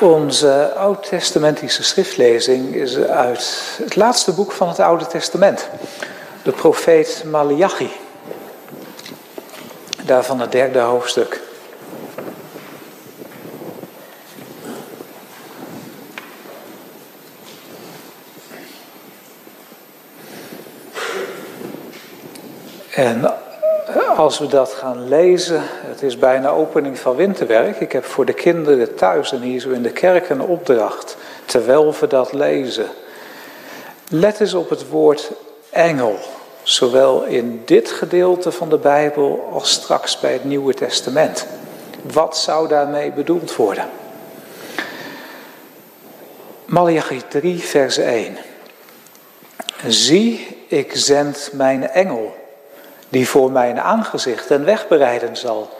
Onze oud-testamentische schriftlezing is uit het laatste boek van het Oude Testament, de profeet Malachi. Daarvan het derde hoofdstuk. En als we dat gaan lezen, het is bijna opening van winterwerk. Ik heb voor de kinderen thuis en hier zo in de kerk een opdracht, terwijl we dat lezen. Let eens op het woord engel, zowel in dit gedeelte van de Bijbel als straks bij het Nieuwe Testament. Wat zou daarmee bedoeld worden? Malachi 3, vers 1. Zie, ik zend mijn engel die voor mijn aangezicht een weg bereiden zal.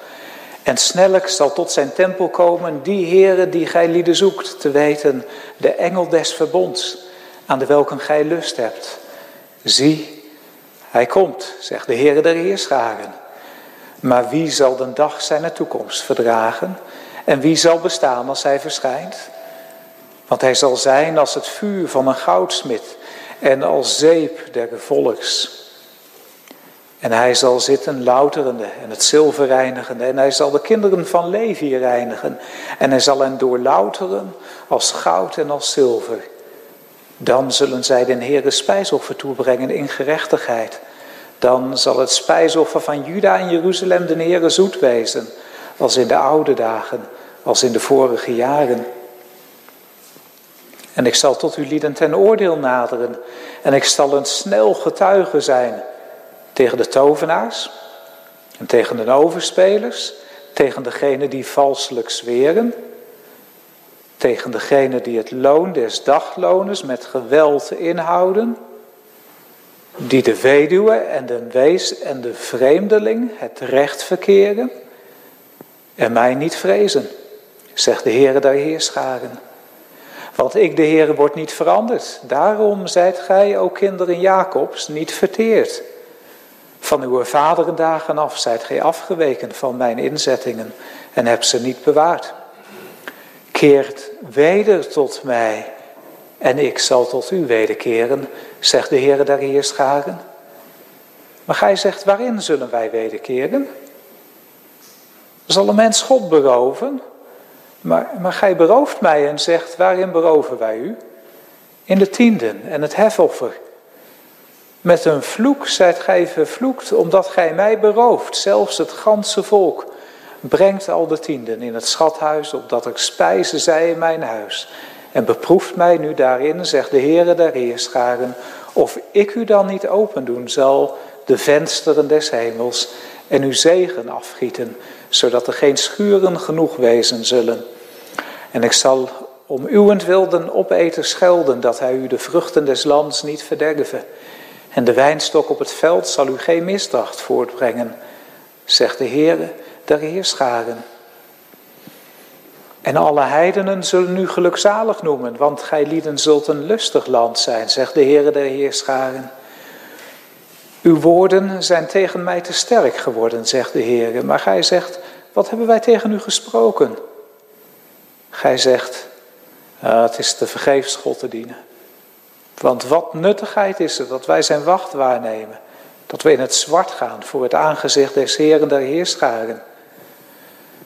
En snellijk zal tot zijn tempel komen die Heere die gij lieden zoekt, te weten, de engel des verbonds, aan de welke gij lust hebt. Zie, hij komt, zegt de Heere der Heerscharen. Maar wie zal de dag zijn toekomst verdragen? En wie zal bestaan als hij verschijnt? Want hij zal zijn als het vuur van een goudsmid en als zeep der volks. En hij zal zitten louterende en het zilver reinigende. En hij zal de kinderen van Levi reinigen. En hij zal hen doorlouteren als goud en als zilver. Dan zullen zij den Heere spijsoffer toebrengen in gerechtigheid. Dan zal het spijsoffer van Juda en Jeruzalem de Heere zoet wezen. Als in de oude dagen, als in de vorige jaren. En ik zal tot uw lieden ten oordeel naderen. En ik zal een snel getuige zijn tegen de tovenaars en tegen de overspelers, tegen degene die valselijk zweren, tegen degene die het loon des dagloners met geweld inhouden, die de weduwe en de wees en de vreemdeling het recht verkeren en mij niet vrezen, zegt de Heere der Heerscharen. Want ik, de Heere, word niet veranderd. Daarom zijt gij, ook kinderen Jacobs, niet verteerd. Van uw vaderendagen af zijt gij afgeweken van mijn inzettingen en hebt ze niet bewaard. Keert weder tot mij en ik zal tot u wederkeren, zegt de Heer der Heerscharen. Maar gij zegt, waarin zullen wij wederkeren? Zal een mens God beroven? Maar, maar gij berooft mij en zegt, waarin beroven wij u? In de tienden en het hefoffer met een vloek zijt gij vervloekt, omdat gij mij berooft, zelfs het ganse volk. Brengt al de tienden in het schathuis, opdat ik spijzen zij in mijn huis. En beproeft mij nu daarin, zegt de Heere der Heerscharen, of ik u dan niet open doen zal, de vensteren des hemels, en uw zegen afgieten, zodat er geen schuren genoeg wezen zullen. En ik zal om uwentwil den opeter schelden, dat hij u de vruchten des lands niet verderven. En de wijnstok op het veld zal u geen misdacht voortbrengen, zegt de Heere der Heerscharen. En alle heidenen zullen u gelukzalig noemen, want gij lieden zult een lustig land zijn, zegt de Heere der Heerscharen. Uw woorden zijn tegen mij te sterk geworden, zegt de Heere. Maar gij zegt, wat hebben wij tegen u gesproken? Gij zegt, ah, het is te vergeefs God te dienen. Want wat nuttigheid is het dat wij zijn wacht waarnemen. Dat we in het zwart gaan voor het aangezicht des Heren der Heerscharen.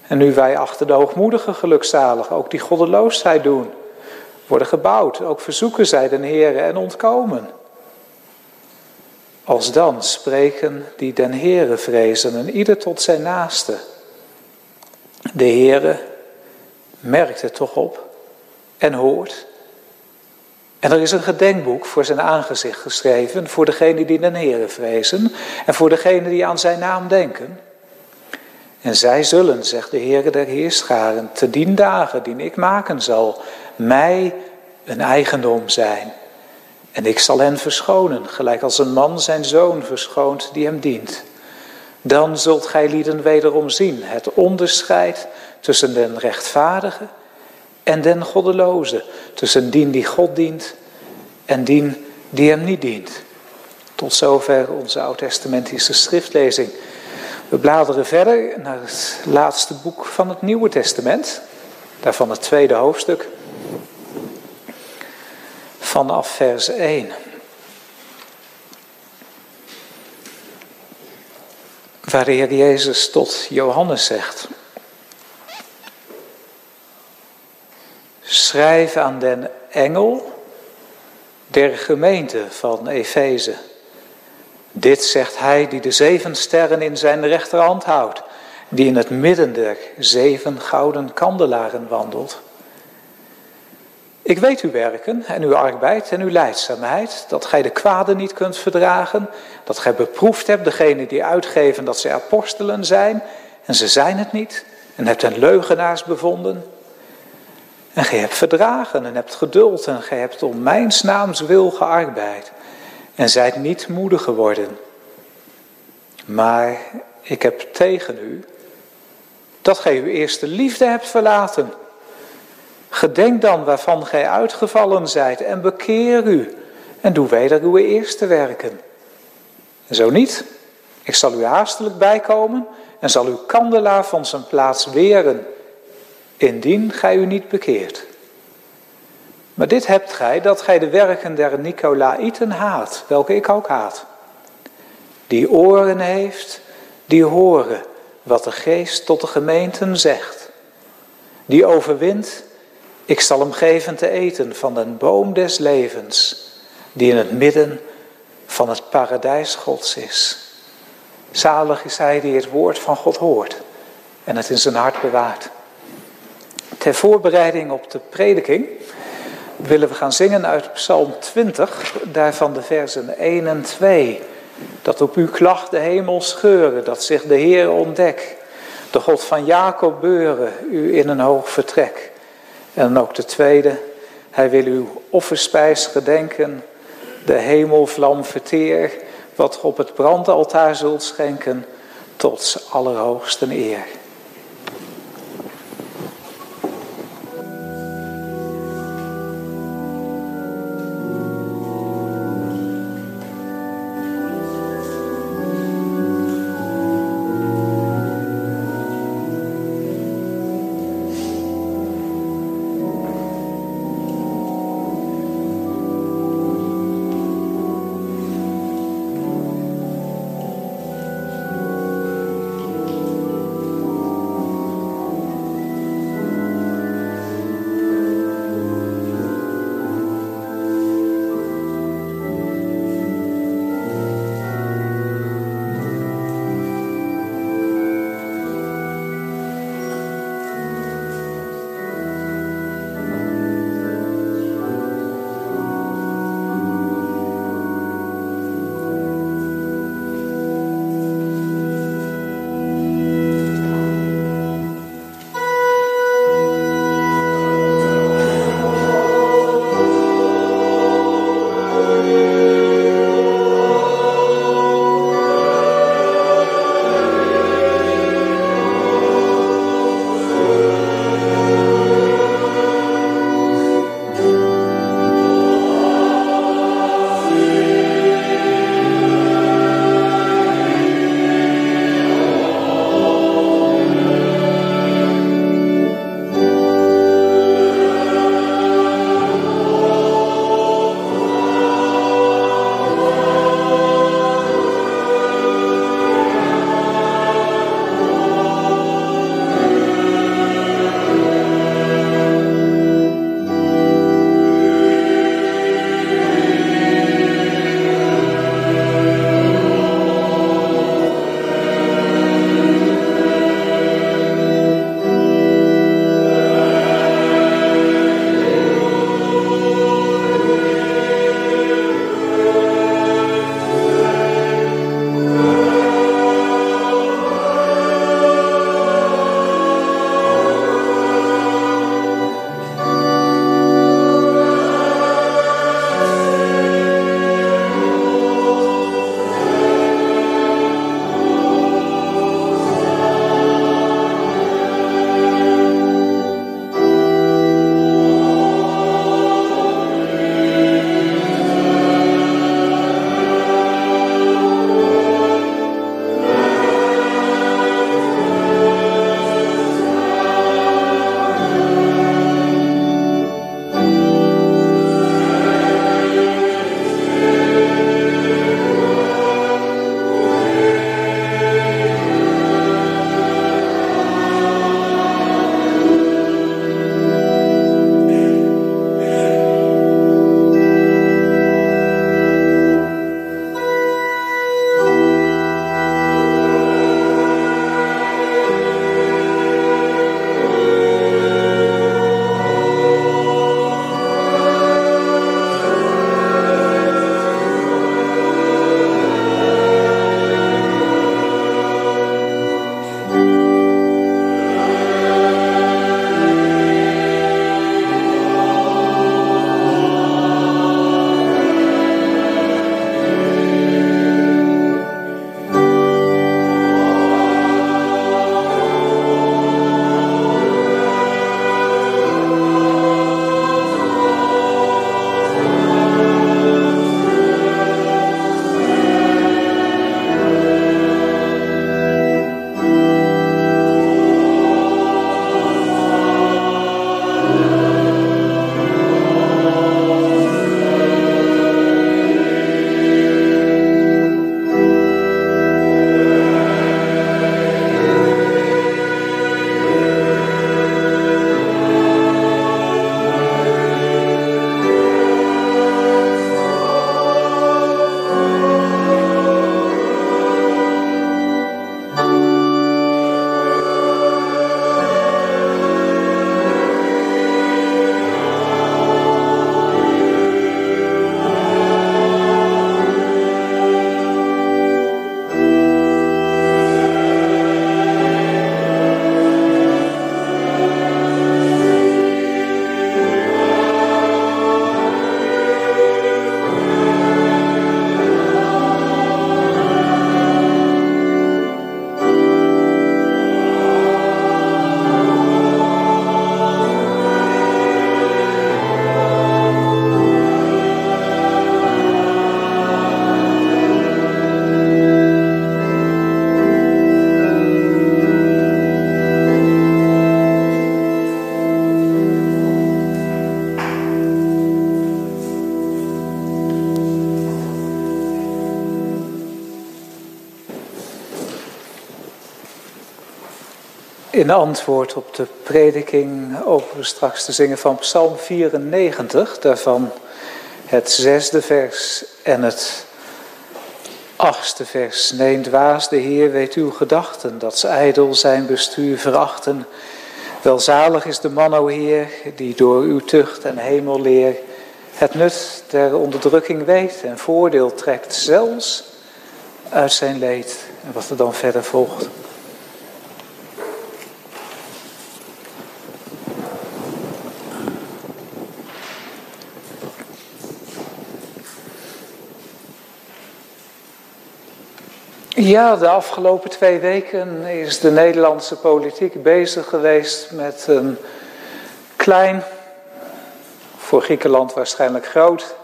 En nu wij achter de hoogmoedige gelukzalig ook die goddeloosheid doen, worden gebouwd, ook verzoeken zij den Heren en ontkomen. Als dan spreken die den Heren vrezen en ieder tot zijn naaste. De Heere merkt het toch op en hoort en er is een gedenkboek voor zijn aangezicht geschreven, voor degenen die den Heere vrezen en voor degenen die aan zijn naam denken. En zij zullen, zegt de Heere der Heerscharen, te dien dagen die ik maken zal, mij een eigendom zijn. En ik zal hen verschonen, gelijk als een man zijn zoon verschoont die hem dient. Dan zult gij lieden wederom zien het onderscheid tussen den rechtvaardigen en den goddeloze, tussen dien die God dient en dien die hem niet dient. Tot zover onze oud-testamentische schriftlezing. We bladeren verder naar het laatste boek van het Nieuwe Testament. Daarvan het tweede hoofdstuk. Vanaf vers 1. Waar de Heer Jezus tot Johannes zegt. Schrijf aan den engel der gemeente van Efeze. Dit zegt hij die de zeven sterren in zijn rechterhand houdt, die in het midden der zeven gouden kandelaren wandelt. Ik weet uw werken en uw arbeid en uw leidzaamheid, dat gij de kwade niet kunt verdragen, dat gij beproefd hebt degene die uitgeven dat zij apostelen zijn, en ze zijn het niet, en hebt hen leugenaars bevonden. En gij hebt verdragen en hebt geduld en gij hebt om mijns naams wil gearbeid en zijt niet moedig geworden. Maar ik heb tegen u dat gij uw eerste liefde hebt verlaten. Gedenk dan waarvan gij uitgevallen zijt en bekeer u en doe weder uw eerste werken. En zo niet, ik zal u haastelijk bijkomen en zal uw kandelaar van zijn plaats weren, indien gij u niet bekeert. Maar dit hebt gij, dat gij de werken der Nicolaïten haat, welke ik ook haat. Die oren heeft, die horen wat de geest tot de gemeenten zegt. Die overwint, ik zal hem geven te eten van den boom des levens, die in het midden van het paradijs Gods is. Zalig is hij die het woord van God hoort en het in zijn hart bewaart. Ter voorbereiding op de prediking willen we gaan zingen uit Psalm 20, daarvan de versen 1 en 2. Dat op uw klacht de hemel scheuren, dat zich de Heer ontdek. De God van Jacob beuren, u in een hoog vertrek. En ook de tweede, hij wil uw offerspijs gedenken, de hemelvlam verteer, wat op het brandaltaar zult schenken, tot allerhoogste eer. In antwoord op de prediking we straks te zingen van Psalm 94, daarvan het zesde vers en het achtste vers. Nee, dwaas, de Heer weet uw gedachten, dat ze ijdel zijn bestuur verachten. Welzalig is de man, o Heer, die door uw tucht en hemelleer het nut der onderdrukking weet en voordeel trekt, zelfs uit zijn leed. En wat er dan verder volgt. Ja, de afgelopen twee weken is de Nederlandse politiek bezig geweest met een klein, voor Griekenland waarschijnlijk groot,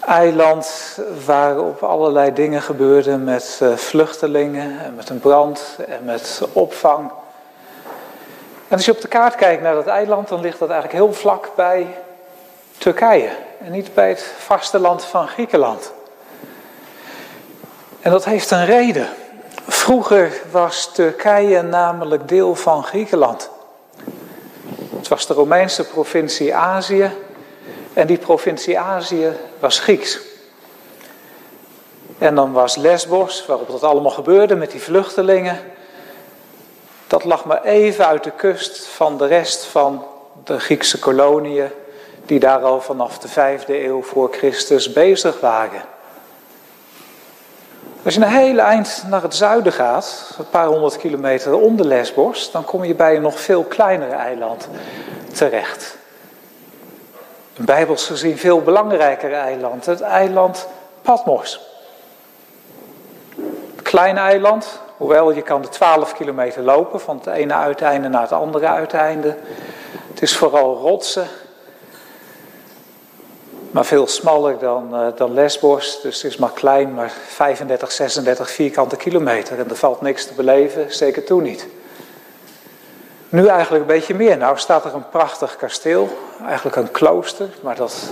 eiland waarop allerlei dingen gebeurden met eh, vluchtelingen en met een brand en met opvang. En als je op de kaart kijkt naar dat eiland, dan ligt dat eigenlijk heel vlak bij Turkije en niet bij het vasteland van Griekenland. En dat heeft een reden. Vroeger was Turkije namelijk deel van Griekenland. Het was de Romeinse provincie Azië en die provincie Azië was Grieks. En dan was Lesbos, waarop dat allemaal gebeurde met die vluchtelingen, dat lag maar even uit de kust van de rest van de Griekse koloniën, die daar al vanaf de vijfde eeuw voor Christus bezig waren. Als je een hele eind naar het zuiden gaat, een paar honderd kilometer onder Lesbos, dan kom je bij een nog veel kleiner eiland terecht. Een bijbels gezien veel belangrijker eiland, het eiland Patmos. Klein eiland, hoewel je kan de 12 kilometer lopen van het ene uiteinde naar het andere uiteinde. Het is vooral rotsen maar veel smaller dan, uh, dan Lesbos. Dus het is maar klein, maar 35, 36 vierkante kilometer. En er valt niks te beleven, zeker toen niet. Nu eigenlijk een beetje meer. Nou staat er een prachtig kasteel, eigenlijk een klooster. Maar dat,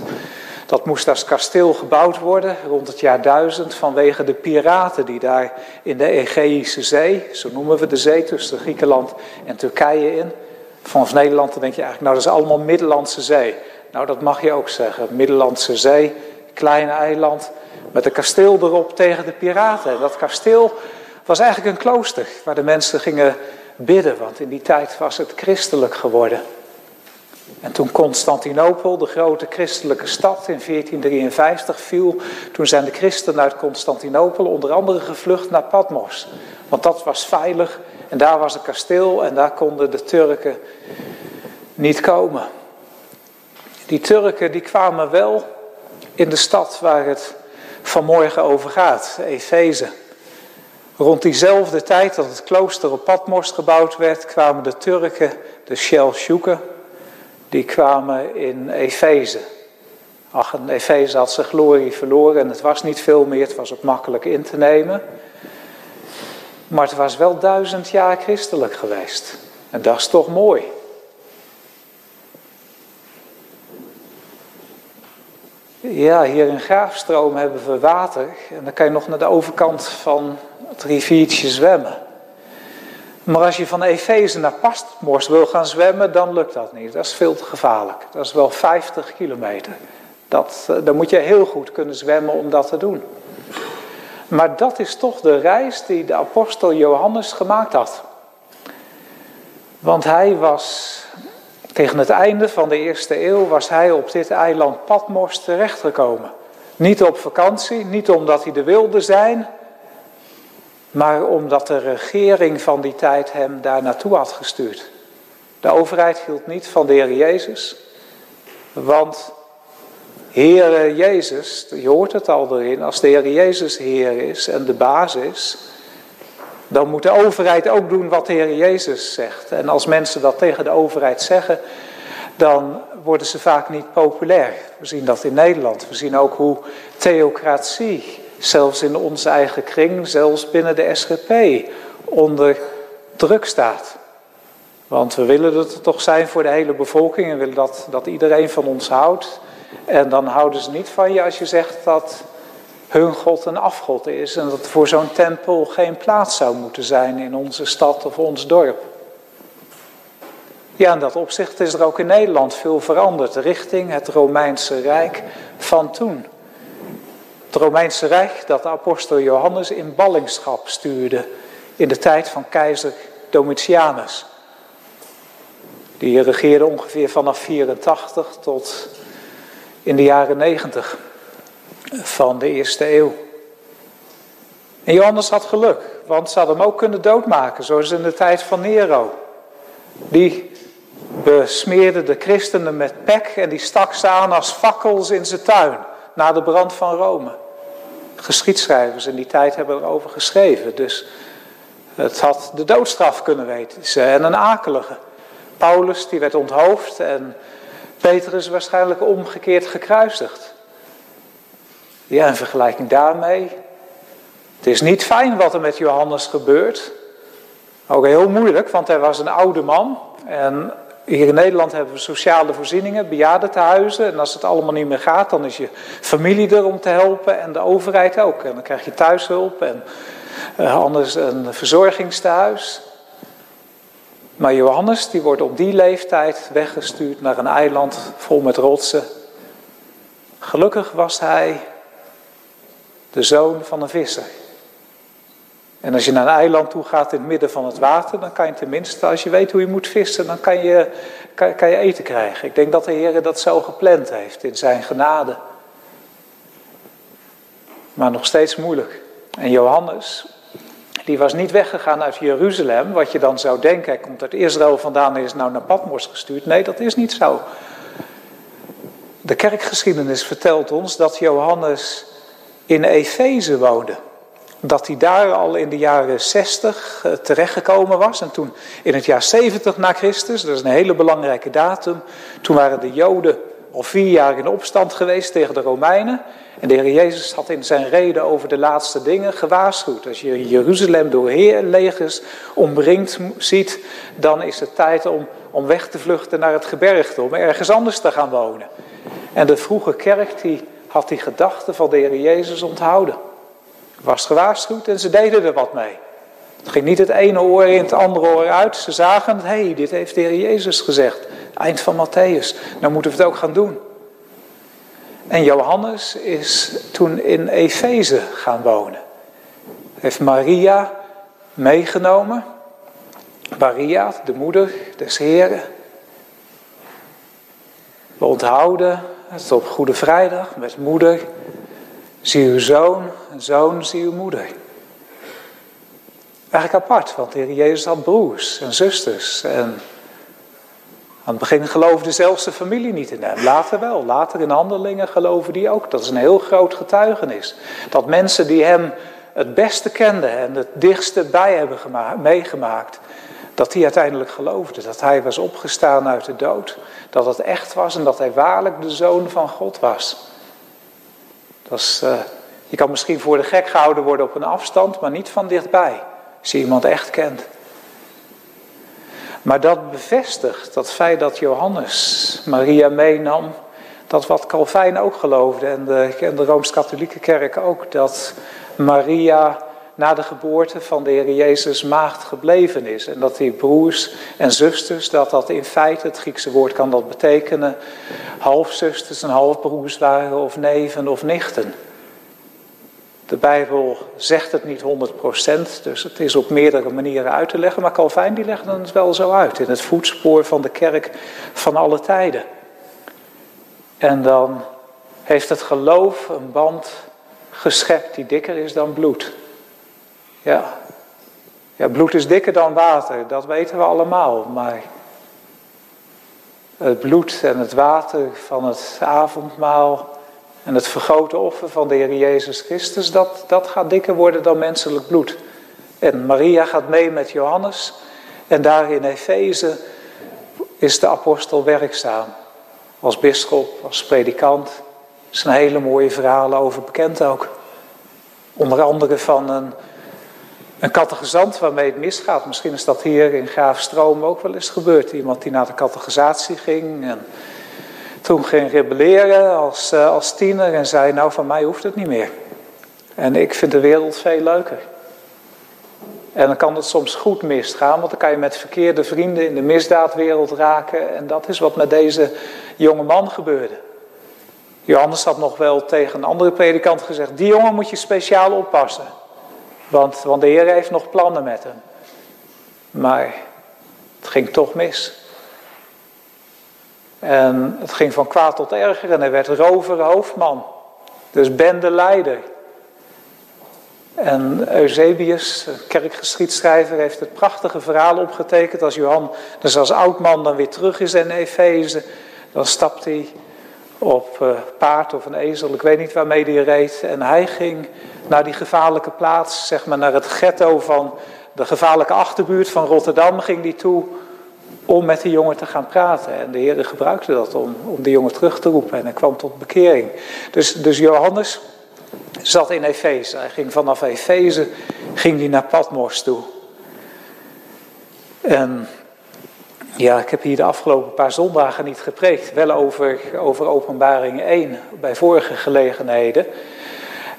dat moest als kasteel gebouwd worden rond het jaar 1000 vanwege de piraten die daar in de Egeïsche Zee, zo noemen we de zee tussen Griekenland en Turkije in. Vanaf Nederland dan denk je eigenlijk, nou dat is allemaal Middellandse Zee. Nou, dat mag je ook zeggen. Middellandse Zee, klein eiland, met een kasteel erop tegen de piraten. En dat kasteel was eigenlijk een klooster waar de mensen gingen bidden, want in die tijd was het christelijk geworden. En toen Constantinopel, de grote christelijke stad, in 1453 viel, toen zijn de christenen uit Constantinopel onder andere gevlucht naar Patmos. Want dat was veilig en daar was een kasteel en daar konden de Turken niet komen. Die Turken die kwamen wel in de stad waar het vanmorgen over gaat, Efeze. Rond diezelfde tijd dat het klooster op Patmos gebouwd werd, kwamen de Turken, de Shelchuken, die kwamen in Efeze. Ach, en Efeze had zijn glorie verloren en het was niet veel meer, het was ook makkelijk in te nemen. Maar het was wel duizend jaar christelijk geweest. En dat is toch mooi. Ja, hier in Graafstroom hebben we water en dan kan je nog naar de overkant van het riviertje zwemmen. Maar als je van Efeze naar Pastmos wil gaan zwemmen, dan lukt dat niet. Dat is veel te gevaarlijk. Dat is wel 50 kilometer. Dat, eh, dan moet je heel goed kunnen zwemmen om dat te doen. Maar dat is toch de reis die de apostel Johannes gemaakt had. Want hij was tegen het einde van de eerste eeuw was hij op dit eiland Patmos terechtgekomen. Niet op vakantie, niet omdat hij de wilde zijn, maar omdat de regering van die tijd hem daar naartoe had gestuurd. De overheid hield niet van de Heer Jezus, want Heer Jezus, je hoort het al erin, als de Heer Jezus Heer is en de baas is, dan moet de overheid ook doen wat de Heer Jezus zegt. En als mensen dat tegen de overheid zeggen, dan worden ze vaak niet populair. We zien dat in Nederland. We zien ook hoe theocratie, zelfs in onze eigen kring, zelfs binnen de SGP, onder druk staat. Want we willen het toch zijn voor de hele bevolking en willen dat, dat iedereen van ons houdt. En dan houden ze niet van je als je zegt dat hun God een afgod is en dat voor zo'n tempel geen plaats zou moeten zijn in onze stad of ons dorp. Ja, in dat opzicht is er ook in Nederland veel veranderd richting het Romeinse Rijk van toen. Het Romeinse Rijk dat de apostel Johannes in ballingschap stuurde in de tijd van keizer Domitianus. Die regeerde ongeveer vanaf 84 tot in de jaren 90 van de eerste eeuw. En Johannes had geluk, want ze hadden hem ook kunnen doodmaken, zoals in de tijd van Nero. Die besmeerde de christenen met pek en die stak ze aan als fakkels in zijn tuin na de brand van Rome. Geschiedschrijvers in die tijd hebben erover geschreven, dus het had de doodstraf kunnen weten en een akelige. Paulus die werd onthoofd en Petrus waarschijnlijk omgekeerd gekruisigd. Ja, in vergelijking daarmee, het is niet fijn wat er met Johannes gebeurt. Ook heel moeilijk, want hij was een oude man. En hier in Nederland hebben we sociale voorzieningen, bejaardentehuizen. En als het allemaal niet meer gaat, dan is je familie er om te helpen en de overheid ook. En dan krijg je thuishulp en uh, anders een verzorgingstehuis. Maar Johannes die wordt op die leeftijd weggestuurd naar een eiland vol met rotsen. Gelukkig was hij de zoon van een visser. En als je naar een eiland toe gaat in het midden van het water, dan kan je tenminste, als je weet hoe je moet vissen, dan kan je, kan, je eten krijgen. Ik denk dat de Heer dat zo gepland heeft in zijn genade. Maar nog steeds moeilijk. En Johannes, die was niet weggegaan uit Jeruzalem, wat je dan zou denken, hij komt uit Israël vandaan en is nou naar Patmos gestuurd. Nee, dat is niet zo. De kerkgeschiedenis vertelt ons dat Johannes in Efeze woonde. Dat hij daar al in de jaren 60 eh, terechtgekomen was. En toen in het jaar 70 na Christus, dat is een hele belangrijke datum, toen waren de Joden al vier jaar in opstand geweest tegen de Romeinen. En de Heer Jezus had in zijn reden over de laatste dingen gewaarschuwd. Als je Jeruzalem door heerlegers omringd ziet, dan is het tijd om, om weg te vluchten naar het gebergte, om ergens anders te gaan wonen. En de vroege kerk die had die gedachte van de Heer Jezus onthouden. Was gewaarschuwd en ze deden er wat mee. Het ging niet het ene oor in het andere oor uit. Ze zagen, hé, hey, dit heeft de Heer Jezus gezegd. Eind van Matthäus. Nou moeten we het ook gaan doen. En Johannes is toen in Efeze gaan wonen. Heeft Maria meegenomen. Maria, de moeder des Heren. We onthouden het op Goede Vrijdag met moeder. Zie uw zoon, zoon zie uw moeder. Eigenlijk apart, want de Jezus had broers en zusters en aan het begin geloofde zelfs de familie niet in hem. Later wel. Later in handelingen geloven die ook. Dat is een heel groot getuigenis. Dat mensen die hem het beste kenden en het dichtste bij hebben meegemaakt, dat die uiteindelijk geloofden. Dat hij was opgestaan uit de dood. Dat het echt was en dat hij waarlijk de zoon van God was. Dat is, uh, je kan misschien voor de gek gehouden worden op een afstand, maar niet van dichtbij. Als je iemand echt kent. Maar dat bevestigt dat feit dat Johannes Maria meenam, dat wat Calvijn ook geloofde en de, en de Rooms-Katholieke Kerk ook, dat Maria na de geboorte van de Heer Jezus maagd gebleven is. En dat die broers en zusters, dat dat in feite, het Griekse woord kan dat betekenen, halfzusters en halfbroers waren of neven of nichten. De Bijbel zegt het niet 100%, dus het is op meerdere manieren uit te leggen. Maar Calvijn die legt het wel zo uit, in het voetspoor van de kerk van alle tijden. En dan heeft het geloof een band geschept die dikker is dan bloed. Ja. ja, bloed is dikker dan water, dat weten we allemaal. Maar het bloed en het water van het avondmaal en het vergrote offer van de Heer Jezus Christus, dat, dat gaat dikker worden dan menselijk bloed. En Maria gaat mee met Johannes. En daar in Efeze is de apostel werkzaam. Als bisschop, als predikant. Er zijn hele mooie verhalen over bekend ook. Onder andere van een, een catechizant waarmee het misgaat. Misschien is dat hier in Graafstroom ook wel eens gebeurd. Iemand die naar de catechisatie ging en toen ging rebelleren als, uh, als tiener en zei, nou van mij hoeft het niet meer. En ik vind de wereld veel leuker. En dan kan het soms goed misgaan, want dan kan je met verkeerde vrienden in de misdaadwereld raken. En dat is wat met deze jonge man gebeurde. Johannes had nog wel tegen een andere predikant gezegd: Die jongen moet je speciaal oppassen. Want, want de Heer heeft nog plannen met hem. Maar het ging toch mis. En het ging van kwaad tot erger en hij werd rover hoofdman. Dus bendeleider. En Eusebius, kerkgeschiedschrijver, heeft het prachtige verhaal opgetekend. Als Johan, dus als oud man dan weer terug is in Efeze, dan stapt hij op uh, paard of een ezel, ik weet niet waarmee hij reed. En hij ging naar die gevaarlijke plaats, zeg maar naar het ghetto van de gevaarlijke achterbuurt van Rotterdam, ging hij toe om met die jongen te gaan praten. En de Heer gebruikte dat om, om die jongen terug te roepen en hij kwam tot bekering. Dus, dus Johannes zat in Efeze. Hij ging vanaf Efeze ging hij naar Patmos toe. En ja, ik heb hier de afgelopen paar zondagen niet gepreekt. Wel over, over openbaring 1 bij vorige gelegenheden.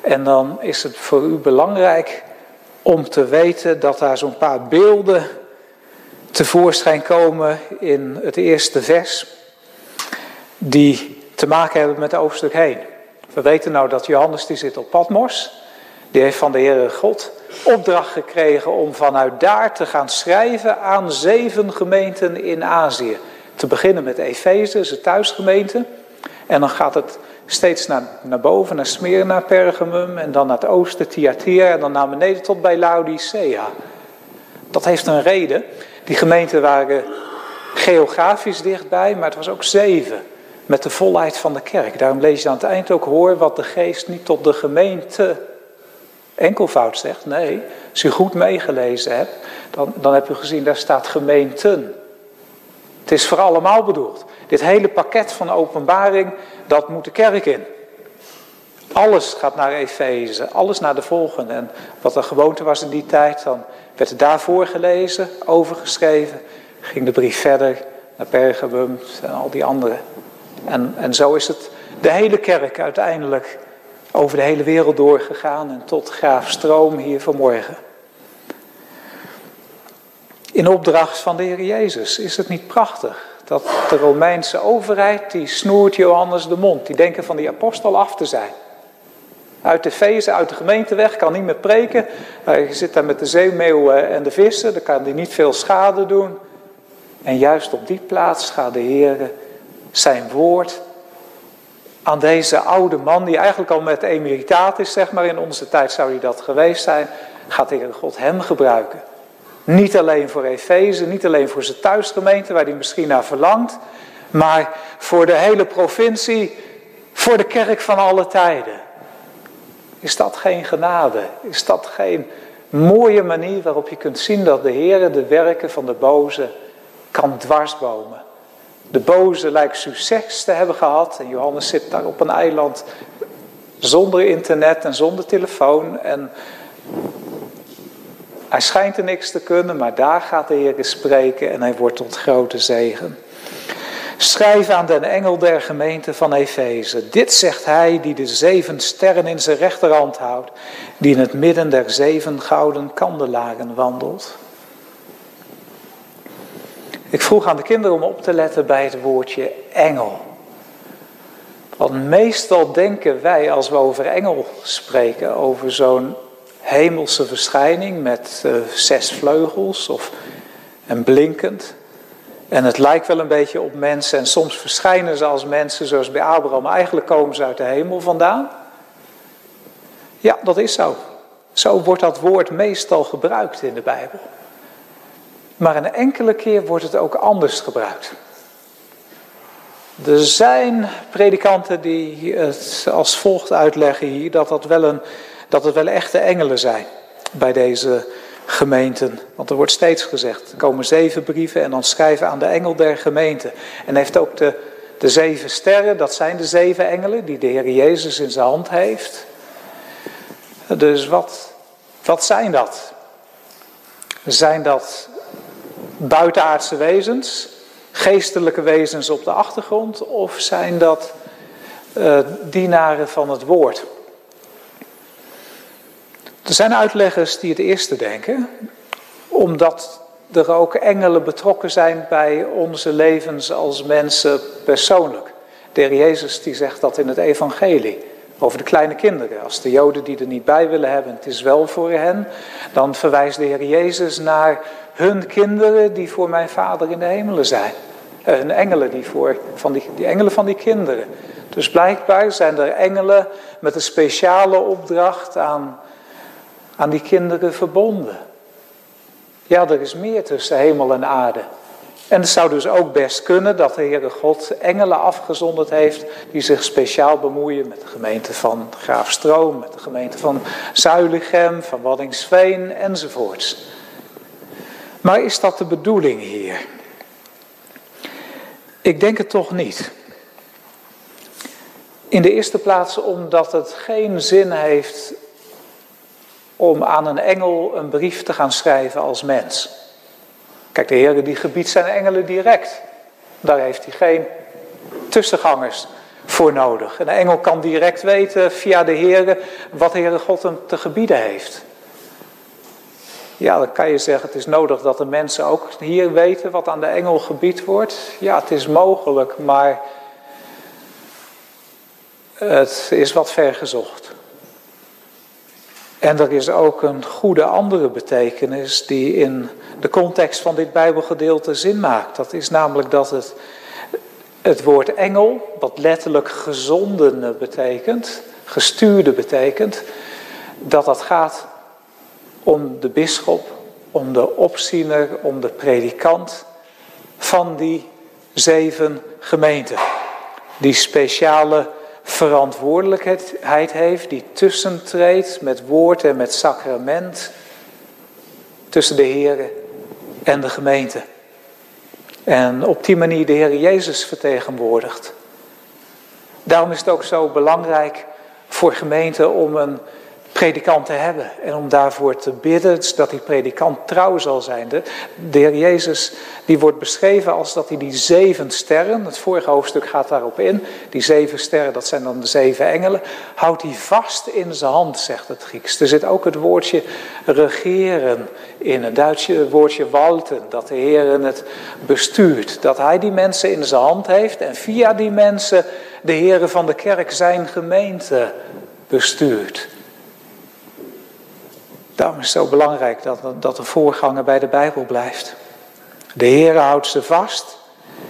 En dan is het voor u belangrijk om te weten dat daar zo'n paar beelden tevoorschijn komen in het eerste vers. Die te maken hebben met het hoofdstuk heen. We weten nou dat Johannes die zit op Patmos. Die heeft van de Heere God opdracht gekregen om vanuit daar te gaan schrijven aan zeven gemeenten in Azië. Te beginnen met Efeze, zijn thuisgemeente. En dan gaat het steeds naar, naar boven, naar Smyrna, Pergamum. En dan naar het oosten, Thyatira. En dan naar beneden tot bij Laodicea. Dat heeft een reden. Die gemeenten waren geografisch dichtbij, maar het was ook zeven met de volheid van de kerk. Daarom lees je aan het eind ook hoor wat de geest niet tot de gemeente enkelvoud zegt. Nee, als u goed meegelezen hebt, dan, dan heb u gezien, daar staat gemeenten. Het is voor allemaal bedoeld. Dit hele pakket van openbaring, dat moet de kerk in. Alles gaat naar Efeze, alles naar de volgende. En wat de gewoonte was in die tijd, dan werd het daarvoor gelezen, overgeschreven. Ging de brief verder naar Pergamum en al die andere. En, en zo is het de hele kerk uiteindelijk over de hele wereld doorgegaan en tot Graaf Stroom hier vanmorgen. In opdracht van de Heer Jezus is het niet prachtig dat de Romeinse overheid die snoert Johannes de mond. Die denken van die apostel af te zijn. Uit de feesten, uit de gemeente weg, kan niet meer preken. Hij zit daar met de zeemeeuwen en de vissen, dan kan hij niet veel schade doen. En juist op die plaats gaat de Heer zijn woord aan deze oude man, die eigenlijk al met emeritaat is, zeg maar, in onze tijd zou hij dat geweest zijn, gaat de Heer God hem gebruiken. Niet alleen voor Efeze, niet alleen voor zijn thuisgemeente, waar hij misschien naar verlangt, maar voor de hele provincie, voor de kerk van alle tijden. Is dat geen genade? Is dat geen mooie manier waarop je kunt zien dat de Heer de werken van de boze kan dwarsbomen? De boze lijkt succes te hebben gehad en Johannes zit daar op een eiland zonder internet en zonder telefoon en hij schijnt er niks te kunnen, maar daar gaat de Heer spreken en hij wordt tot grote zegen. Schrijf aan den engel der gemeente van Efeze. Dit zegt hij die de zeven sterren in zijn rechterhand houdt, die in het midden der zeven gouden kandelaren wandelt. Ik vroeg aan de kinderen om op te letten bij het woordje engel. Want meestal denken wij als we over engel spreken, over zo'n hemelse verschijning met uh, zes vleugels of en blinkend. En het lijkt wel een beetje op mensen en soms verschijnen ze als mensen zoals bij Abraham, maar eigenlijk komen ze uit de hemel vandaan. Ja, dat is zo. Zo wordt dat woord meestal gebruikt in de Bijbel. Maar een enkele keer wordt het ook anders gebruikt. Er zijn predikanten die het als volgt uitleggen hier dat, dat, wel een, dat het wel echte engelen zijn bij deze gemeenten. Want er wordt steeds gezegd, er komen zeven brieven en dan schrijven aan de engel der gemeente. En heeft ook de, de zeven sterren, dat zijn de zeven engelen die de Heer Jezus in zijn hand heeft. Dus wat, wat zijn dat? Zijn dat buitenaardse wezens, geestelijke wezens op de achtergrond, of zijn dat uh, dienaren van het woord? Er zijn uitleggers die het eerste denken. Omdat er ook engelen betrokken zijn bij onze levens als mensen persoonlijk. De heer Jezus die zegt dat in het evangelie over de kleine kinderen. Als de Joden die er niet bij willen hebben, het is wel voor hen, dan verwijst de Heer Jezus naar hun kinderen die voor mijn Vader in de hemelen zijn. Eh, hun engelen die voor, van die, die engelen van die kinderen. Dus blijkbaar zijn er engelen met een speciale opdracht aan, aan die kinderen verbonden. Ja, er is meer tussen hemel en aarde. En het zou dus ook best kunnen dat de Heere God engelen afgezonderd heeft die zich speciaal bemoeien met de gemeente van Graafstroom, met de gemeente van Zuilichem, van Waddingsveen enzovoorts. Maar is dat de bedoeling hier? Ik denk het toch niet. In de eerste plaats omdat het geen zin heeft om aan een engel een brief te gaan schrijven als mens. Kijk, de Heer die gebiedt zijn engelen direct. Daar heeft hij geen tussengangers voor nodig. Een engel kan direct weten via de Heer wat de Heere God hem te gebieden heeft. Ja, dan kan je zeggen, het is nodig dat de mensen ook hier weten wat aan de engel gebied wordt. Ja, het is mogelijk, maar het is wat vergezocht. En er is ook een goede andere betekenis die in de context van dit Bijbelgedeelte zin maakt. Dat is namelijk dat het, het woord engel, wat letterlijk gezondene betekent, gestuurde betekent, dat dat gaat om de bisschop, om de opziener, om de predikant van die zeven gemeenten. Die speciale verantwoordelijkheid heeft, die tussentreedt met woord en met sacrament tussen de Heer en de gemeente. En op die manier de Heer Jezus vertegenwoordigt. Daarom is het ook zo belangrijk voor gemeenten om een predikant te hebben. En om daarvoor te bidden, dat die predikant trouw zal zijn. De, de Heer Jezus die wordt beschreven als dat hij die zeven sterren, het vorige hoofdstuk gaat daarop in, die zeven sterren, dat zijn dan de zeven engelen, houdt hij vast in zijn hand, zegt het Grieks. Er zit ook het woordje regeren in, het Duitse woordje walten, dat de Heer het bestuurt. Dat hij die mensen in zijn hand heeft en via die mensen de Heren van de kerk zijn gemeente bestuurt. Daarom is het zo belangrijk dat, dat de voorganger bij de Bijbel blijft. De Heer houdt ze vast.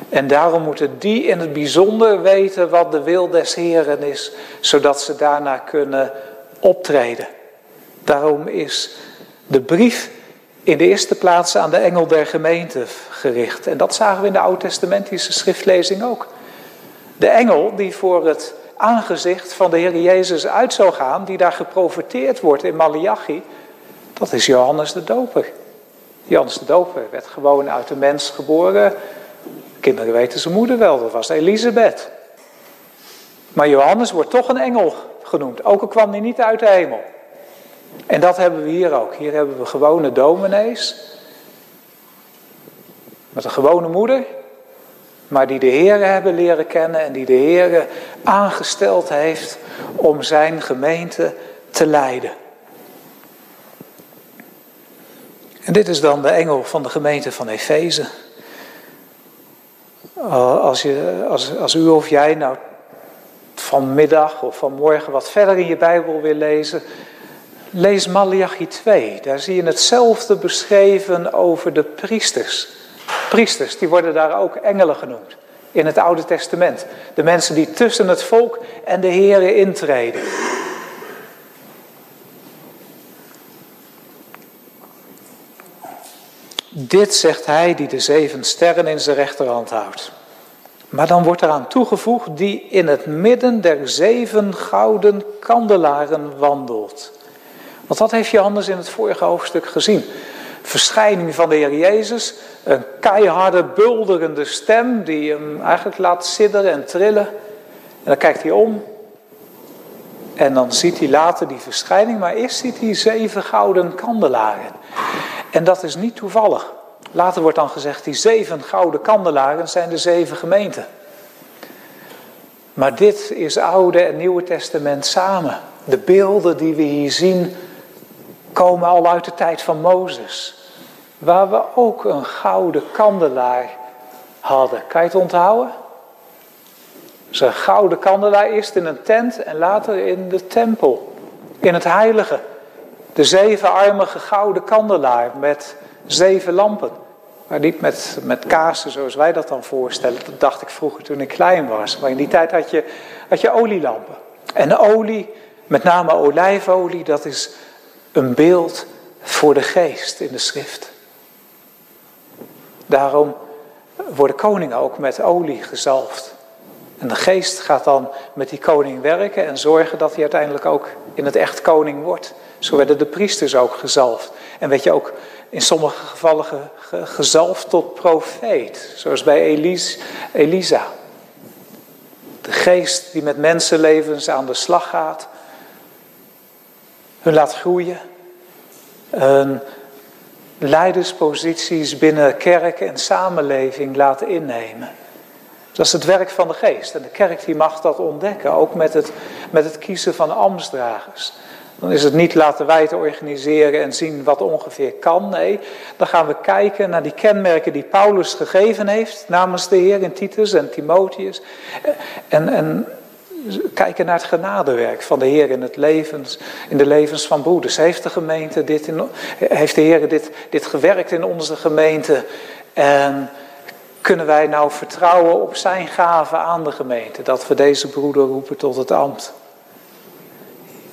En daarom moeten die in het bijzonder weten wat de wil des Heren is, zodat ze daarna kunnen optreden. Daarom is de brief in de eerste plaats aan de engel der gemeente gericht. En dat zagen we in de Oud-testamentische schriftlezing ook. De engel die voor het aangezicht van de Heer Jezus uit zou gaan, die daar geprofeteerd wordt in Malachi, dat is Johannes de Doper. Johannes de Doper werd gewoon uit de mens geboren. Kinderen weten zijn moeder wel, dat was Elisabeth. Maar Johannes wordt toch een engel genoemd, ook al kwam hij niet uit de hemel. En dat hebben we hier ook. Hier hebben we gewone dominees. Met een gewone moeder. Maar die de Heer hebben leren kennen en die de Heer aangesteld heeft om zijn gemeente te leiden. En dit is dan de engel van de gemeente van Efeze. Als, je, als, als u of jij nou vanmiddag of vanmorgen wat verder in je Bijbel wil lezen, lees Malachi 2. Daar zie je hetzelfde beschreven over de priesters. Priesters, die worden daar ook engelen genoemd in het Oude Testament. De mensen die tussen het volk en de Here intreden. Dit zegt hij die de zeven sterren in zijn rechterhand houdt. Maar dan wordt eraan toegevoegd die in het midden der zeven gouden kandelaren wandelt. Want dat heeft Johannes in het vorige hoofdstuk gezien. Verschijning van de Heer Jezus, een keiharde, bulderende stem die hem eigenlijk laat sidderen en trillen. En dan kijkt hij om en dan ziet hij later die verschijning, maar eerst ziet hij zeven gouden kandelaren. En dat is niet toevallig. Later wordt dan gezegd, die zeven gouden kandelaren zijn de zeven gemeenten. Maar dit is Oude en Nieuwe Testament samen. De beelden die we hier zien komen al uit de tijd van Mozes. waar we ook een gouden kandelaar hadden. Kan je het onthouden? Dus een gouden kandelaar eerst in een tent en later in de tempel, in het heilige. De zevenarmige gouden kandelaar met zeven lampen. Maar niet met, met kaarsen zoals wij dat dan voorstellen. Dat dacht ik vroeger toen ik klein was. Maar in die tijd had je, had je olielampen. En olie, met name olijfolie, dat is een beeld voor de geest in de schrift. Daarom worden koningen ook met olie gezalfd. En de geest gaat dan met die koning werken en zorgen dat hij uiteindelijk ook in het echt koning wordt. Zo werden de priesters ook gezalfd. En weet je ook in sommige gevallen gezalfd tot profeet, zoals bij Elis, Elisa. De geest die met mensenlevens aan de slag gaat, hun laat groeien, hun leidersposities binnen kerk en samenleving laat innemen. Dat is het werk van de geest. En de kerk die mag dat ontdekken, ook met het, met het kiezen van ambtsdragers. Dan is het niet laten wij te organiseren en zien wat ongeveer kan. Nee, dan gaan we kijken naar die kenmerken die Paulus gegeven heeft namens de Heer in Titus en Timotheus. En, en kijken naar het genadewerk van de Heer in, het levens, in de levens van broeders. Heeft de gemeente dit, in, heeft de Heer dit, dit gewerkt in onze gemeente? En kunnen wij nou vertrouwen op zijn gave aan de gemeente? Dat we deze broeder roepen tot het ambt.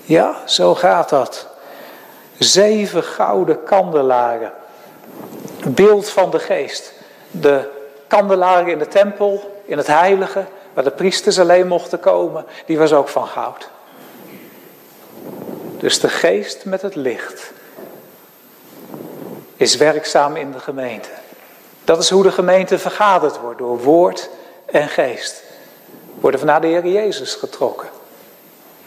Ja, zo gaat dat. Zeven gouden kandelaren. Beeld van de geest. De kandelaren in de tempel, in het heilige, waar de priesters alleen mochten komen, die was ook van goud. Dus de geest met het licht is werkzaam in de gemeente. Dat is hoe de gemeente vergaderd wordt, door woord en geest. Worden we naar de Heer Jezus getrokken.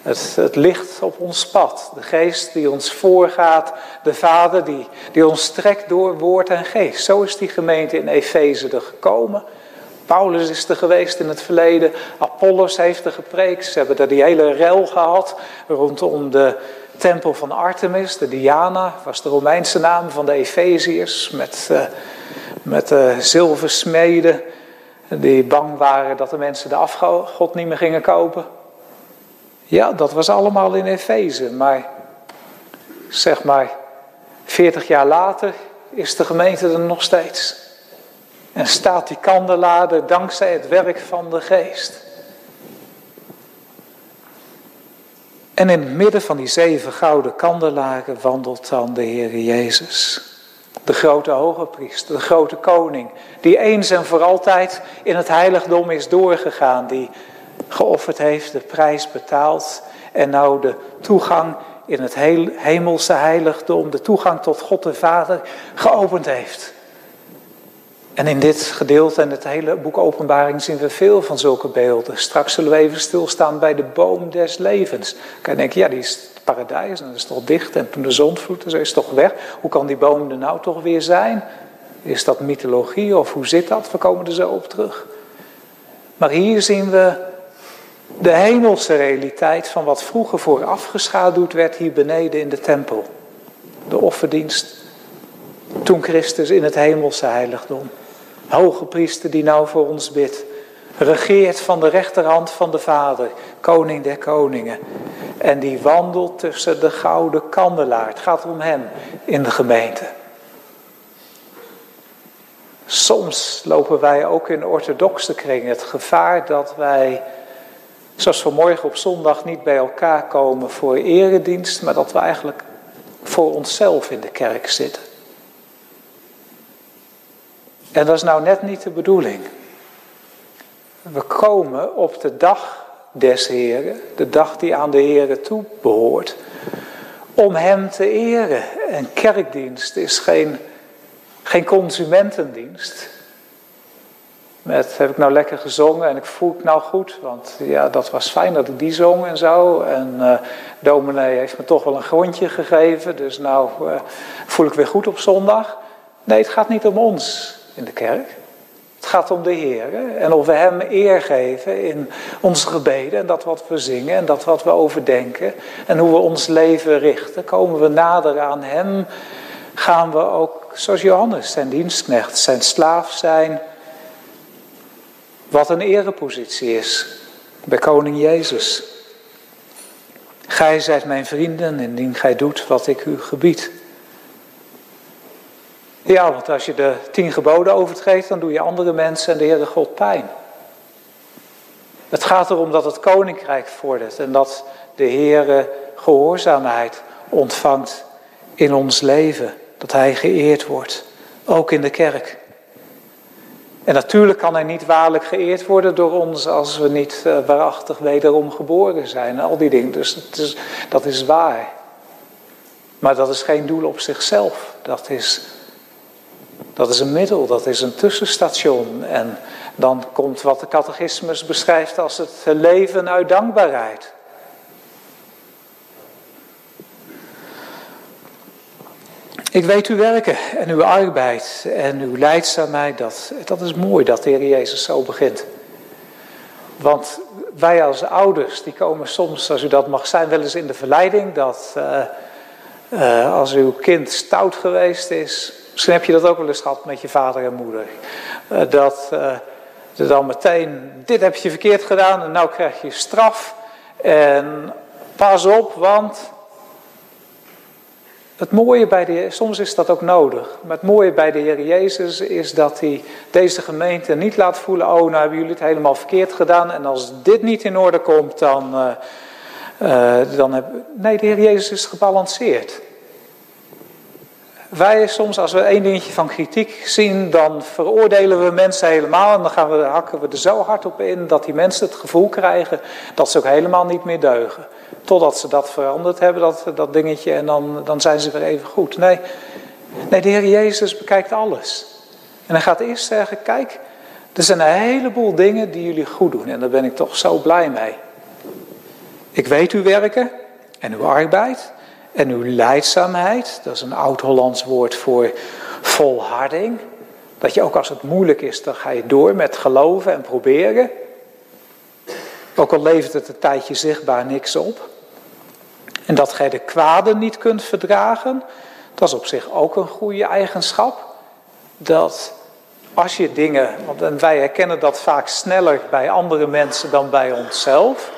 Het, het licht op ons pad, de geest die ons voorgaat, de Vader die, die ons trekt door woord en geest. Zo is die gemeente in Efeze er gekomen. Paulus is er geweest in het verleden, Apollos heeft er gepreekt. Ze hebben daar die hele rel gehad rondom de tempel van Artemis, de Diana, was de Romeinse naam van de Efeziërs, met, uh, met uh, zilversmeden die bang waren dat de mensen de afgod niet meer gingen kopen. Ja, dat was allemaal in Efeze, maar zeg maar 40 jaar later is de gemeente er nog steeds. En staat die kandelaar dankzij het werk van de geest. En in het midden van die zeven gouden kandelaren wandelt dan de Heer Jezus. De grote hoge priester, de grote koning, die eens en voor altijd in het heiligdom is doorgegaan, die geofferd heeft, de prijs betaald en nou de toegang in het hemelse heiligdom, de toegang tot God de Vader geopend heeft. En in dit gedeelte en het hele boek Openbaring zien we veel van zulke beelden. Straks zullen we even stilstaan bij de boom des levens. Kan je denken, ja, die is het paradijs en dat is toch dicht. En toen de zon vloed, is toch weg. Hoe kan die boom er nou toch weer zijn? Is dat mythologie of hoe zit dat? We komen er zo op terug. Maar hier zien we de hemelse realiteit van wat vroeger voorafgeschaduwd werd hier beneden in de tempel. De offerdienst. Toen Christus in het hemelse heiligdom. Hoge priester die nou voor ons bidt. Regeert van de rechterhand van de Vader, koning der koningen. En die wandelt tussen de gouden kandelaar. Het gaat om hem in de gemeente. Soms lopen wij ook in orthodoxe kringen het gevaar dat wij, zoals vanmorgen op zondag, niet bij elkaar komen voor eredienst, maar dat we eigenlijk voor onszelf in de kerk zitten. En dat is nou net niet de bedoeling. We komen op de dag des Heren, de dag die aan de Heren toe behoort, om Hem te eren. En kerkdienst is geen, geen consumentendienst. Met heb ik nou lekker gezongen en ik voel het nou goed, want ja, dat was fijn dat ik die zong en zo. En uh, dominee heeft me toch wel een grondje gegeven, dus nou uh, voel ik weer goed op zondag. Nee, het gaat niet om ons in de kerk. Het gaat om de Heer en of we Hem eer geven in onze gebeden en dat wat we zingen en dat wat we overdenken en hoe we ons leven richten. Komen we nader aan Hem, gaan we ook zoals Johannes, zijn dienstknecht, zijn slaaf zijn. Wat een erepositie is bij koning Jezus. Gij zijt mijn vrienden indien gij doet wat ik u gebied. Ja, want als je de tien geboden overtreedt, dan doe je andere mensen en de Heere God pijn. Het gaat erom dat het koninkrijk vordert en dat de Heere gehoorzaamheid ontvangt in ons leven. Dat Hij geëerd wordt, ook in de kerk. En natuurlijk kan Hij niet waarlijk geëerd worden door ons als we niet uh, waarachtig wederom geboren zijn. Al die dingen, dus dat is, dat is waar. Maar dat is geen doel op zichzelf. Dat is, dat is een middel, dat is een tussenstation. En dan komt wat de catechismus beschrijft als het leven uit dankbaarheid. Ik weet uw werken en uw arbeid en uw leidzaamheid. Dat, dat is mooi dat de Heer Jezus zo begint. Want wij als ouders, die komen soms, als u dat mag zijn, wel eens in de verleiding dat uh, uh, als uw kind stout geweest is, misschien heb je dat ook wel eens gehad met je vader en moeder, uh, dat dan meteen, dit heb je verkeerd gedaan en nou krijg je straf. En pas op, want het mooie bij de soms is dat ook nodig. Maar het mooie bij de Heer Jezus is dat hij deze gemeente niet laat voelen: oh, nou hebben jullie het helemaal verkeerd gedaan. En als dit niet in orde komt, dan. Uh, dan heb... Nee, de Heer Jezus is gebalanceerd. Wij soms, als we één dingetje van kritiek zien, dan veroordelen we mensen helemaal. En dan gaan we, hakken we er zo hard op in dat die mensen het gevoel krijgen dat ze ook helemaal niet meer deugen. Totdat ze dat veranderd hebben, dat, dat dingetje, en dan, dan zijn ze weer even goed. Nee, nee, de Heer Jezus bekijkt alles. En hij gaat eerst zeggen, kijk, er zijn een heleboel dingen die jullie goed doen. En daar ben ik toch zo blij mee. Ik weet uw werken en uw arbeid en uw leidzaamheid. Dat is een oud-Hollands woord voor volharding. Dat je ook als het moeilijk is, dan ga je door met geloven en proberen. Ook al levert het een tijdje zichtbaar niks op. En dat gij de kwade niet kunt verdragen, dat is op zich ook een goede eigenschap. Dat als je dingen, want wij herkennen dat vaak sneller bij andere mensen dan bij onszelf.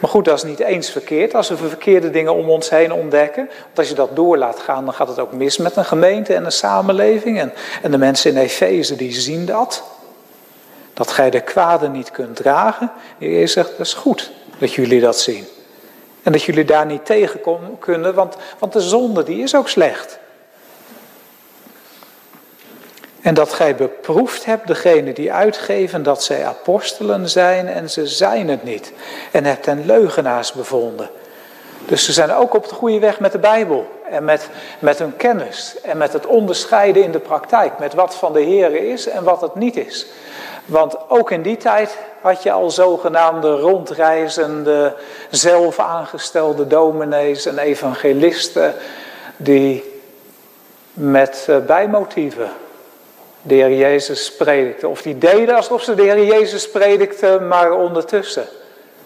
Maar goed, dat is niet eens verkeerd als we verkeerde dingen om ons heen ontdekken. Want als je dat door laat gaan, dan gaat het ook mis met een gemeente en een samenleving. En, en de mensen in Efeze, die zien dat. Dat gij de kwade niet kunt dragen. Heer zegt, dat is goed dat jullie dat zien. En dat jullie daar niet tegen kunnen, want, want de zonde die is ook slecht. En dat gij beproefd hebt degene die uitgeven dat zij apostelen zijn en ze zijn het niet. En hebt hen leugenaars bevonden. Dus ze zijn ook op de goede weg met de Bijbel. En met, met hun kennis. En met het onderscheiden in de praktijk. Met wat van de Heer is en wat het niet is. Want ook in die tijd had je al zogenaamde rondreizende, zelf aangestelde dominees en evangelisten. Die met eh, bijmotieven de Heer Jezus predikten. Of die deden alsof ze de Heer Jezus predikten, maar ondertussen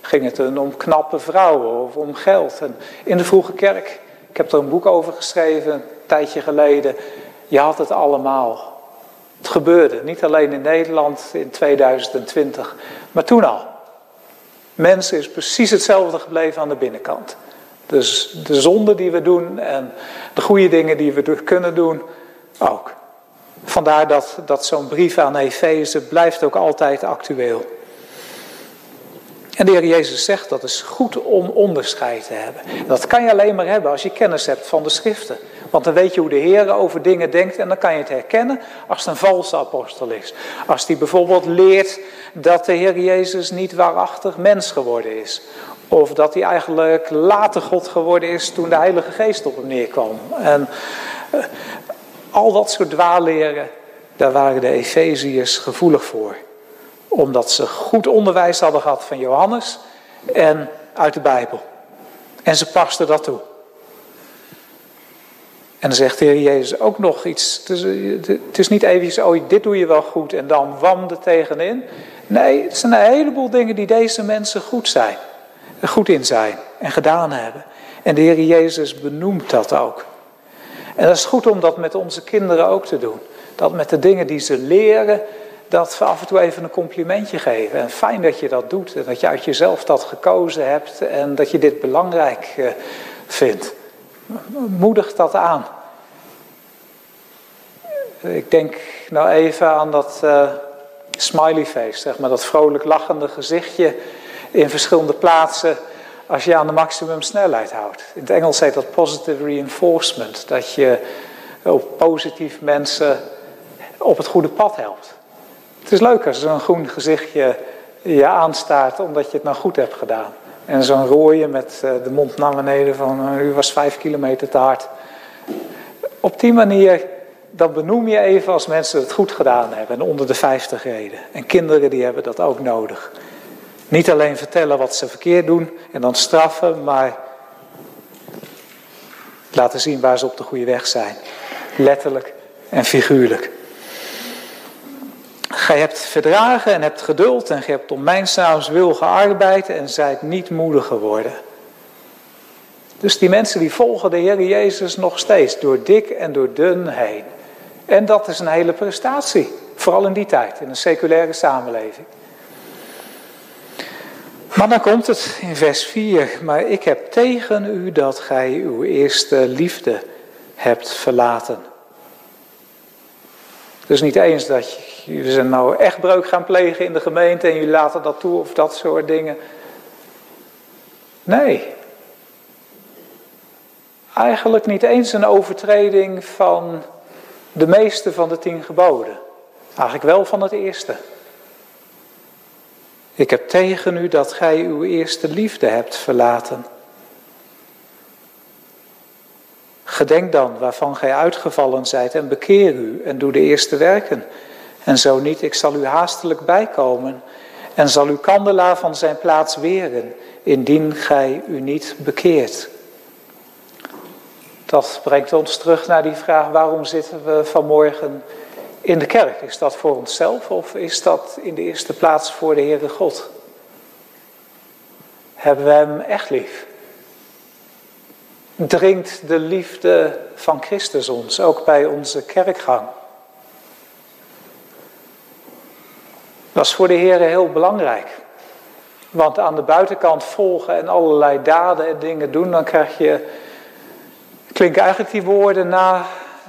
ging het om knappe vrouwen of om geld. En in de vroege kerk, ik heb er een boek over geschreven een tijdje geleden, je had het allemaal. Het gebeurde, niet alleen in Nederland in 2020, maar toen al. Mensen is precies hetzelfde gebleven aan de binnenkant. Dus de zonde die we doen en de goede dingen die we kunnen doen, ook. Vandaar dat, dat zo'n brief aan Efeze blijft ook altijd actueel. En de Heer Jezus zegt dat is goed om onderscheid te hebben. Dat kan je alleen maar hebben als je kennis hebt van de schriften. Want dan weet je hoe de Heer over dingen denkt en dan kan je het herkennen als het een valse apostel is. Als die bijvoorbeeld leert dat de Heer Jezus niet waarachtig mens geworden is. Of dat hij eigenlijk later God geworden is toen de Heilige Geest op hem neerkwam. En eh, al dat soort dwaalleren, daar waren de Efeziërs gevoelig voor. Omdat ze goed onderwijs hadden gehad van Johannes en uit de Bijbel. En ze pasten dat toe. En dan zegt de Heer Jezus ook nog iets. Het is, het is niet even, oh dit doe je wel goed en dan wam er tegenin. Nee, het zijn een heleboel dingen die deze mensen goed zijn. Goed in zijn en gedaan hebben. En de Heer Jezus benoemt dat ook. En dat is goed om dat met onze kinderen ook te doen. Dat met de dingen die ze leren, dat we af en toe even een complimentje geven. En fijn dat je dat doet en dat je uit jezelf dat gekozen hebt en dat je dit belangrijk eh, vindt. Moedig dat aan. Ik denk nou even aan dat uh, smiley face, zeg maar, dat vrolijk lachende gezichtje in verschillende plaatsen als je aan de maximumsnelheid houdt. In het Engels heet dat positive reinforcement, dat je positief mensen op het goede pad helpt. Het is leuk als zo'n groen gezichtje je aanstaart omdat je het nou goed hebt gedaan. En zo'n rooie met eh, de mond naar beneden van eh, u was vijf kilometer te hard. Op die manier, dat benoem je even als mensen het goed gedaan hebben en onder de vijftig reden. En kinderen die hebben dat ook nodig. Niet alleen vertellen wat ze verkeerd doen en dan straffen, maar laten zien waar ze op de goede weg zijn. Letterlijk en figuurlijk. Gij hebt verdragen en hebt geduld en gij hebt om mijn naams wil gearbeid en zijt niet moedig geworden. Dus die mensen die volgen de Heer Jezus nog steeds door dik en door dun heen. En dat is een hele prestatie, vooral in die tijd, in een seculaire samenleving. Maar dan komt het in vers 4. Maar ik heb tegen u dat gij uw eerste liefde hebt verlaten. Dus niet eens dat jullie zijn nou echt breuk gaan plegen in de gemeente en jullie laten dat toe of dat soort dingen. Nee. Eigenlijk niet eens een overtreding van de meeste van de tien geboden. Eigenlijk wel van het eerste. Ik heb tegen u dat gij uw eerste liefde hebt verlaten. Gedenk dan waarvan gij uitgevallen zijt en bekeer u en doe de eerste werken. En zo niet, ik zal u haastelijk bijkomen en zal uw kandelaar van zijn plaats weren, indien gij u niet bekeert. Dat brengt ons terug naar die vraag, waarom zitten we vanmorgen in de kerk? Is dat voor onszelf of is dat in de eerste plaats voor de Heere God? Hebben we Hem echt lief? Dringt de liefde van Christus ons, ook bij onze kerkgang? Dat is voor de Heer heel belangrijk. Want aan de buitenkant volgen en allerlei daden en dingen doen, dan krijg je. Klinken eigenlijk die woorden na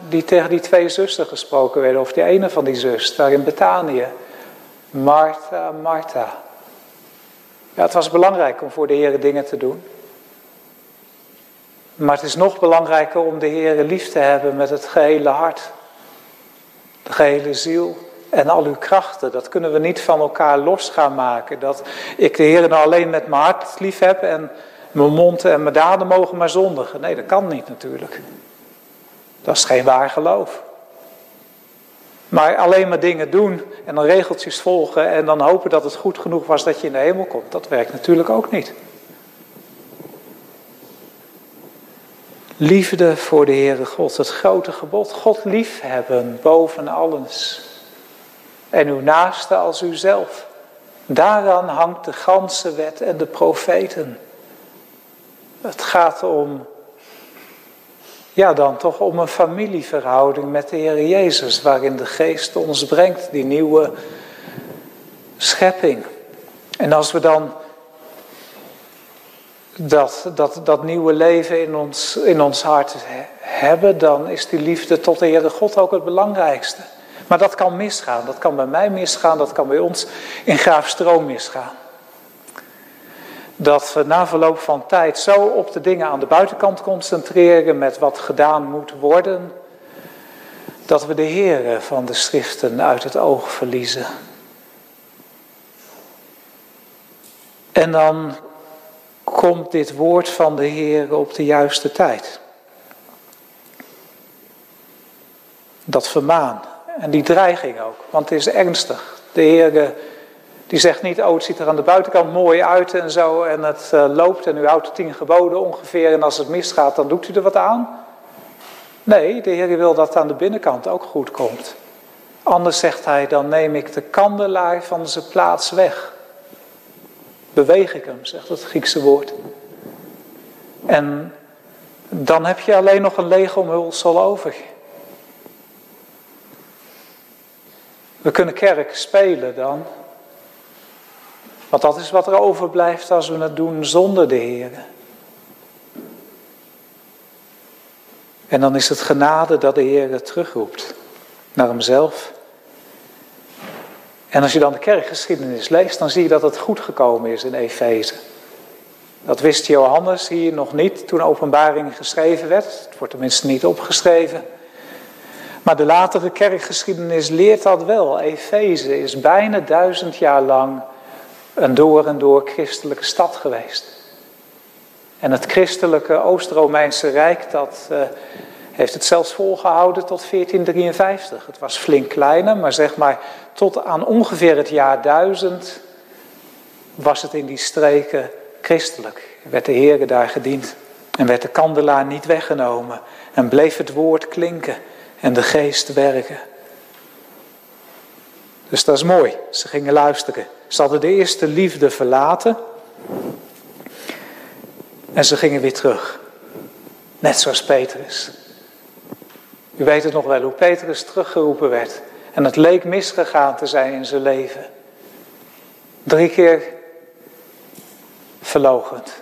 die tegen die twee zussen gesproken werden, of die ene van die zus, daar in Betanië. Martha, Martha. Ja, het was belangrijk om voor de Heer dingen te doen. Maar het is nog belangrijker om de Heer lief te hebben met het gehele hart, de gehele ziel en al uw krachten. Dat kunnen we niet van elkaar los gaan maken. Dat ik de Heer nou alleen met mijn hart lief heb en mijn mond en mijn daden mogen maar zondigen. Nee, dat kan niet natuurlijk. Dat is geen waar geloof. Maar alleen maar dingen doen en dan regeltjes volgen en dan hopen dat het goed genoeg was dat je in de hemel komt, dat werkt natuurlijk ook niet. Liefde voor de Heere God, het grote gebod. God liefhebben boven alles. En uw naaste als uzelf. Daaraan hangt de ganse wet en de profeten. Het gaat om ja, dan toch om een familieverhouding met de Heer Jezus, waarin de Geest ons brengt, die nieuwe schepping. En als we dan dat, dat, dat nieuwe leven in ons, in ons hart hebben, dan is die liefde tot de Heere God ook het belangrijkste. Maar dat kan misgaan, dat kan bij mij misgaan, dat kan bij ons in Graafstroom misgaan dat we na verloop van tijd zo op de dingen aan de buitenkant concentreren met wat gedaan moet worden, dat we de Heere van de schriften uit het oog verliezen. En dan komt dit woord van de Heer op de juiste tijd. Dat vermaan en die dreiging ook, want het is ernstig. De Heer die zegt niet, oh het ziet er aan de buitenkant mooi uit en zo en het uh, loopt en u houdt de tien geboden ongeveer en als het misgaat dan doet u er wat aan. Nee, de Heer wil dat aan de binnenkant ook goed komt. Anders zegt hij, dan neem ik de kandelaar van zijn plaats weg. Beweeg ik hem, zegt het Griekse woord. En dan heb je alleen nog een lege omhulsel over. We kunnen kerk spelen dan. Want dat is wat er overblijft als we het doen zonder de Heer. En dan is het genade dat de Heer terugroept naar Hemzelf. En als je dan de kerkgeschiedenis leest, dan zie je dat het goed gekomen is in Efeze. Dat wist Johannes hier nog niet toen openbaring geschreven werd. Het wordt tenminste niet opgeschreven. Maar de latere kerkgeschiedenis leert dat wel. Efeze is bijna duizend jaar lang een door en door christelijke stad geweest. En het christelijke Oost-Romeinse Rijk, dat uh, heeft het zelfs volgehouden tot 1453. Het was flink kleiner, maar zeg maar tot aan ongeveer het jaar 1000 was het in die streken christelijk. Werd de Heer daar gediend en werd de kandelaar niet weggenomen en bleef het woord klinken en de geest werken. Dus dat is mooi. Ze gingen luisteren. Ze hadden de eerste liefde verlaten. En ze gingen weer terug. Net zoals Petrus. U weet het nog wel, hoe Petrus teruggeroepen werd. En het leek misgegaan te zijn in zijn leven. Drie keer verlogend.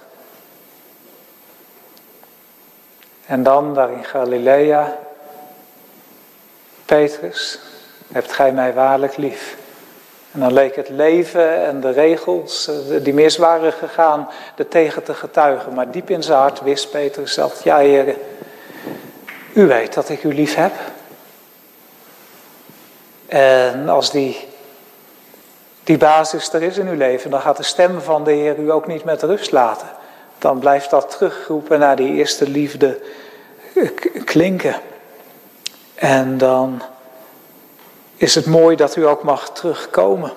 En dan daar in Galilea, Petrus, hebt gij mij waarlijk lief. En dan leek het leven en de regels eh, die mis waren gegaan er tegen te getuigen. Maar diep in zijn hart wist Petrus zelf, ja heren, u weet dat ik u lief heb. En als die, die basis er is in uw leven, dan gaat de stem van de Heer u ook niet met rust laten. Dan blijft dat terugroepen naar die eerste liefde klinken. En dan is het mooi dat u ook mag terugkomen.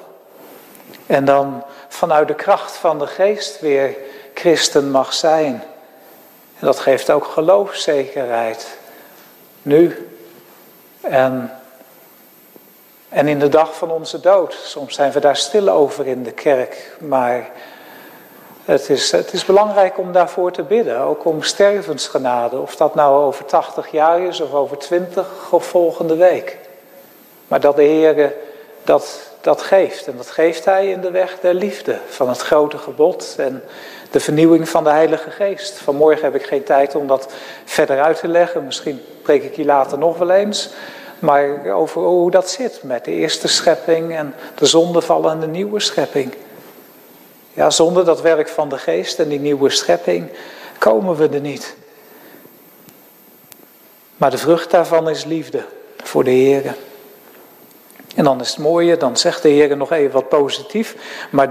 En dan vanuit de kracht van de geest weer christen mag zijn. En dat geeft ook geloofszekerheid. Nu en, en in de dag van onze dood. Soms zijn we daar stil over in de kerk, maar het is, het is belangrijk om daarvoor te bidden, ook om stervensgenade. Of dat nou over 80 jaar is of over 20 of volgende week. Maar dat de Heer dat, dat geeft. En dat geeft Hij in de weg der liefde, van het grote gebod en de vernieuwing van de Heilige Geest. Vanmorgen heb ik geen tijd om dat verder uit te leggen. Misschien preek ik hier later nog wel eens. Maar over hoe dat zit met de eerste schepping en de zondeval en de nieuwe schepping. Ja, zonder dat werk van de geest en die nieuwe schepping komen we er niet. Maar de vrucht daarvan is liefde voor de Heer. En dan is het mooie, dan zegt de Heer nog even wat positief. Maar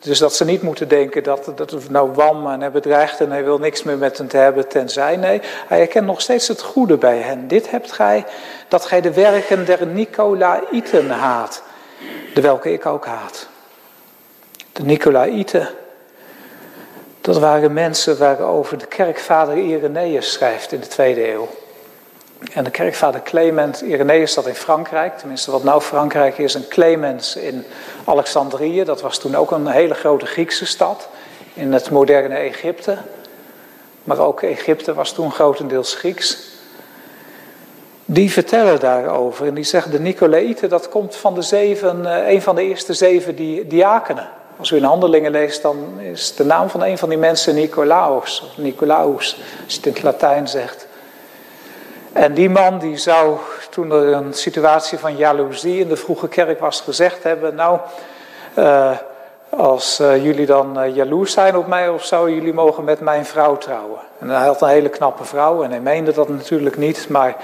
dus dat ze niet moeten denken dat, dat nou wam en hij bedreigt en hij wil niks meer met hen te hebben tenzij. Nee, hij herkent nog steeds het goede bij hen. Dit hebt gij, dat gij de werken der Nicolaïten haat, de welke ik ook haat. De Nicolaïten, dat waren mensen waarover de kerkvader Irenaeus schrijft in de tweede eeuw. En de kerkvader Clement Irenaeus zat in Frankrijk, tenminste wat nou Frankrijk is, en Clemens in Alexandrië. Dat was toen ook een hele grote Griekse stad in het moderne Egypte. Maar ook Egypte was toen grotendeels Grieks. Die vertellen daarover en die zeggen de Nicolaïten, dat komt van de zeven, eh, een van de eerste zeven diakenen. Als u in handelingen leest, dan is de naam van een van die mensen Nicolaus, of Nicolaus, als je het in het Latijn zegt. En die man die zou, toen er een situatie van jaloezie in de vroege kerk was, gezegd hebben: Nou, uh, als uh, jullie dan uh, jaloers zijn op mij of zo, jullie mogen met mijn vrouw trouwen. En hij had een hele knappe vrouw en hij meende dat natuurlijk niet, maar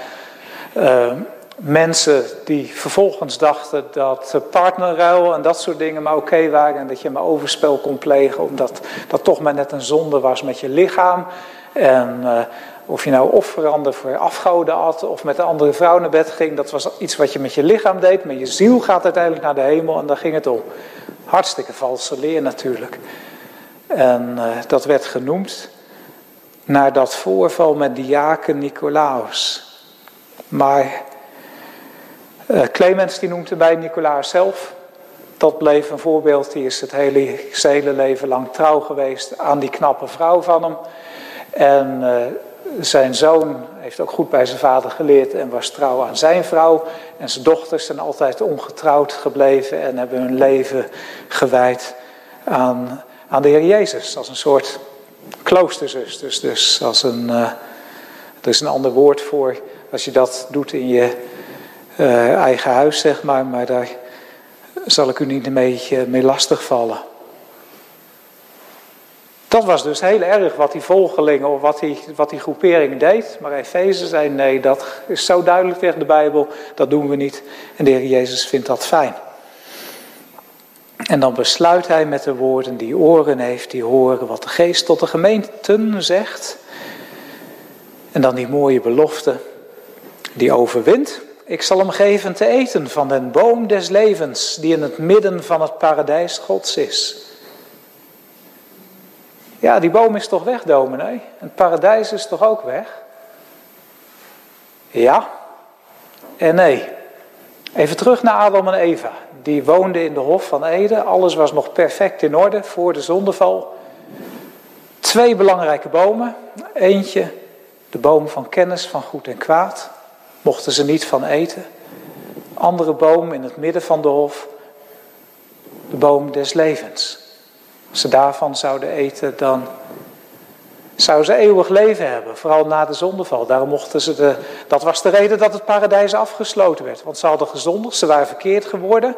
mensen die vervolgens dachten dat partnerruil en dat soort dingen maar oké waren en dat je maar overspel kon plegen omdat dat toch maar net een zonde was met je lichaam. En of je nou offeranden voor afgoden had of met een andere vrouw naar bed ging, dat was iets wat je met je lichaam deed, maar je ziel gaat uiteindelijk naar de hemel en daar ging het om. Hartstikke valse leer natuurlijk. En uh, dat werd genoemd naar dat voorval met diaken Nicolaus. Maar uh, Clemens die noemt erbij Nicolaas zelf. Dat bleef een voorbeeld, die is het hele, leven lang trouw geweest aan die knappe vrouw van hem. En uh, zijn zoon heeft ook goed bij zijn vader geleerd en was trouw aan zijn vrouw. En zijn dochters zijn altijd ongetrouwd gebleven en hebben hun leven gewijd aan, aan de Heer Jezus. Als een soort kloosterzus. Dus, dus als een, uh, er is een ander woord voor als je dat doet in je uh, eigen huis, zeg maar. Maar daar zal ik u niet een beetje mee lastigvallen. Dat was dus heel erg wat die volgelingen of wat die, wat die groepering deed. Maar Efeze zei nee, dat is zo duidelijk tegen de Bijbel, dat doen we niet. En de Heer Jezus vindt dat fijn. En dan besluit hij met de woorden die oren heeft, die horen wat de geest tot de gemeenten zegt. En dan die mooie belofte die overwint. Ik zal hem geven te eten van den boom des levens die in het midden van het paradijs Gods is. Ja, die boom is toch weg, dominee? Het paradijs is toch ook weg? Ja en nee. Even terug naar Adam en Eva. Die woonden in de Hof van Eden. Alles was nog perfect in orde voor de zondeval. Twee belangrijke bomen. Eentje, de boom van kennis van goed en kwaad. Mochten ze niet van eten. Andere boom in het midden van de Hof. De boom des levens. Ze daarvan zouden eten, dan zouden ze eeuwig leven hebben. Vooral na de zondeval. Daarom mochten ze de, dat was de reden dat het paradijs afgesloten werd. Want ze hadden gezondigd, ze waren verkeerd geworden.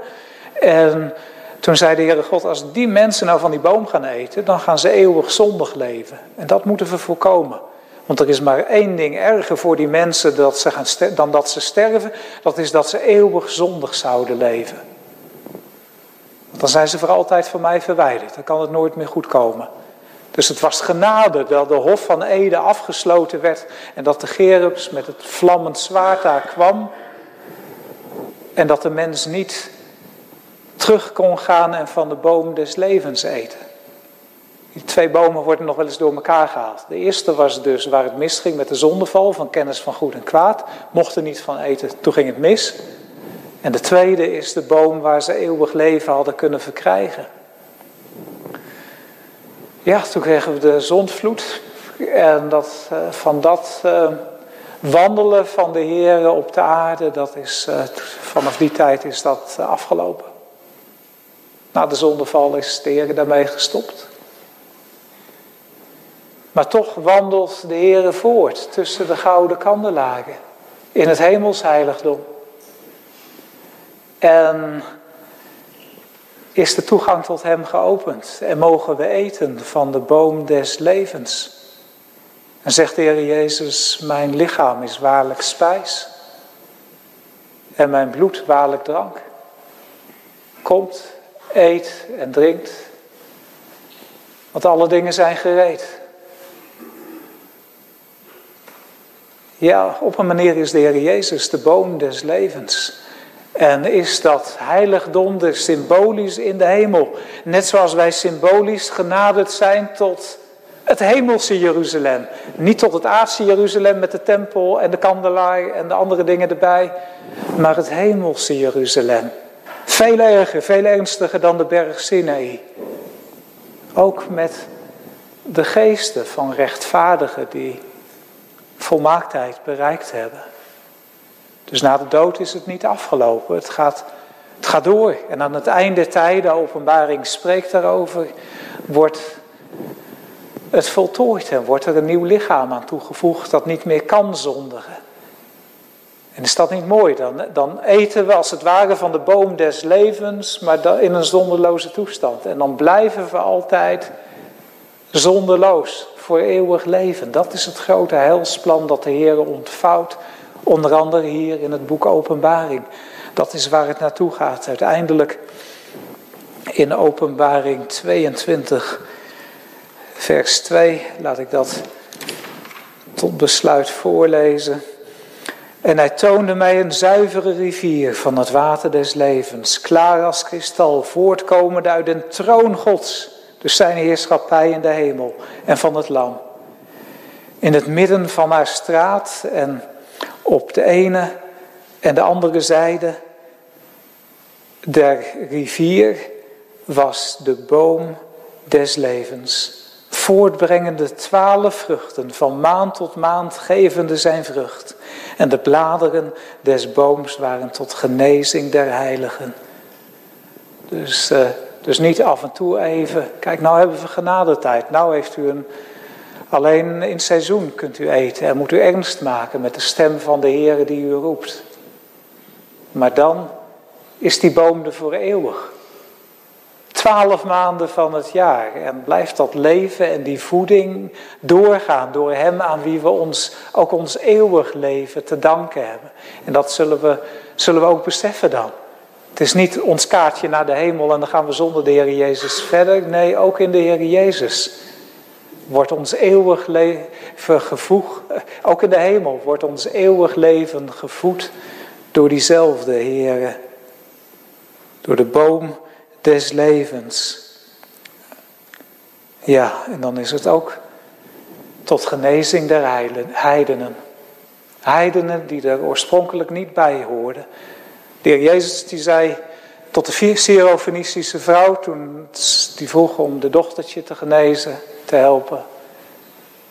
En toen zei de Heere God, als die mensen nou van die boom gaan eten, dan gaan ze eeuwig zondig leven. En dat moeten we voorkomen. Want er is maar één ding erger voor die mensen dat ze gaan dan dat ze sterven. Dat is dat ze eeuwig zondig zouden leven. Dan zijn ze voor altijd van mij verwijderd. Dan kan het nooit meer goed komen. Dus het was genade dat de hof van Ede afgesloten werd en dat de Gerubs met het vlammend zwaard daar kwam. En dat de mens niet terug kon gaan en van de boom des levens eten. Die twee bomen worden nog wel eens door elkaar gehaald. De eerste was dus waar het misging met de zondeval van kennis van goed en kwaad. Mochten niet van eten, toen ging het mis. En de tweede is de boom waar ze eeuwig leven hadden kunnen verkrijgen. Ja, toen kregen we de zondvloed. En dat, uh, van dat uh, wandelen van de Heer op de aarde, dat is, uh, vanaf die tijd is dat afgelopen. Na de zondeval is de daarmee gestopt. Maar toch wandelt de Heer voort tussen de gouden kandelaren in het hemelsheiligdom. En is de toegang tot Hem geopend en mogen we eten van de boom des levens. En zegt de Heer Jezus, mijn lichaam is waarlijk spijs en mijn bloed waarlijk drank. Komt, eet en drinkt, want alle dingen zijn gereed. Ja, op een manier is de Heer Jezus de boom des levens. En is dat heiligdom de symbolisch in de hemel. Net zoals wij symbolisch genaderd zijn tot het hemelse Jeruzalem. Niet tot het aardse Jeruzalem met de tempel en de kandelaar en de andere dingen erbij. Maar het hemelse Jeruzalem. Veel erger, veel ernstiger dan de berg Sinai. Ook met de geesten van rechtvaardigen die volmaaktheid bereikt hebben. Dus na de dood is het niet afgelopen. Het gaat, het gaat door. En aan het einde der tijden, de openbaring spreekt daarover, wordt het voltooid en wordt er een nieuw lichaam aan toegevoegd dat niet meer kan zondigen. En is dat niet mooi? Dan, dan eten we als het ware van de boom des levens, maar in een zonderloze toestand. En dan blijven we altijd zonderloos voor eeuwig leven. Dat is het grote heilsplan dat de Heer ontvouwt Onder andere hier in het boek Openbaring. Dat is waar het naartoe gaat. Uiteindelijk in Openbaring 22, vers 2, laat ik dat tot besluit voorlezen. En hij toonde mij een zuivere rivier van het water des levens, klaar als kristal, voortkomende uit den troon Gods, dus zijn heerschappij in de hemel en van het lam. In het midden van haar straat en op de ene en de andere zijde der rivier was de boom des levens, voortbrengende twaalf vruchten, van maand tot maand gevende zijn vrucht. En de bladeren des booms waren tot genezing der heiligen. Dus, uh, dus niet af en toe even, kijk nou hebben we genadetijd, nou heeft u een, alleen in seizoen kunt u eten en moet u ernst maken met de stem van de Heer die u roept. Maar dan is die boom er voor eeuwig. Twaalf maanden van het jaar. En blijft dat leven en die voeding doorgaan door Hem aan wie we ons, ook ons eeuwig leven te danken hebben. En dat zullen we, zullen we ook beseffen dan. Het is niet ons kaartje naar de hemel en dan gaan we zonder de Heer Jezus verder. Nee, ook in de Heer Jezus wordt ons eeuwig leven gevoegd. Ook in de hemel wordt ons eeuwig leven gevoed door diezelfde Heer. Door de boom des levens. Ja, en dan is het ook tot genezing der heidenen. Heidenen die er oorspronkelijk niet bij hoorden. De heer Jezus die zei tot de Syro-Fenicische vrouw toen die vroeg om de dochtertje te genezen, te helpen.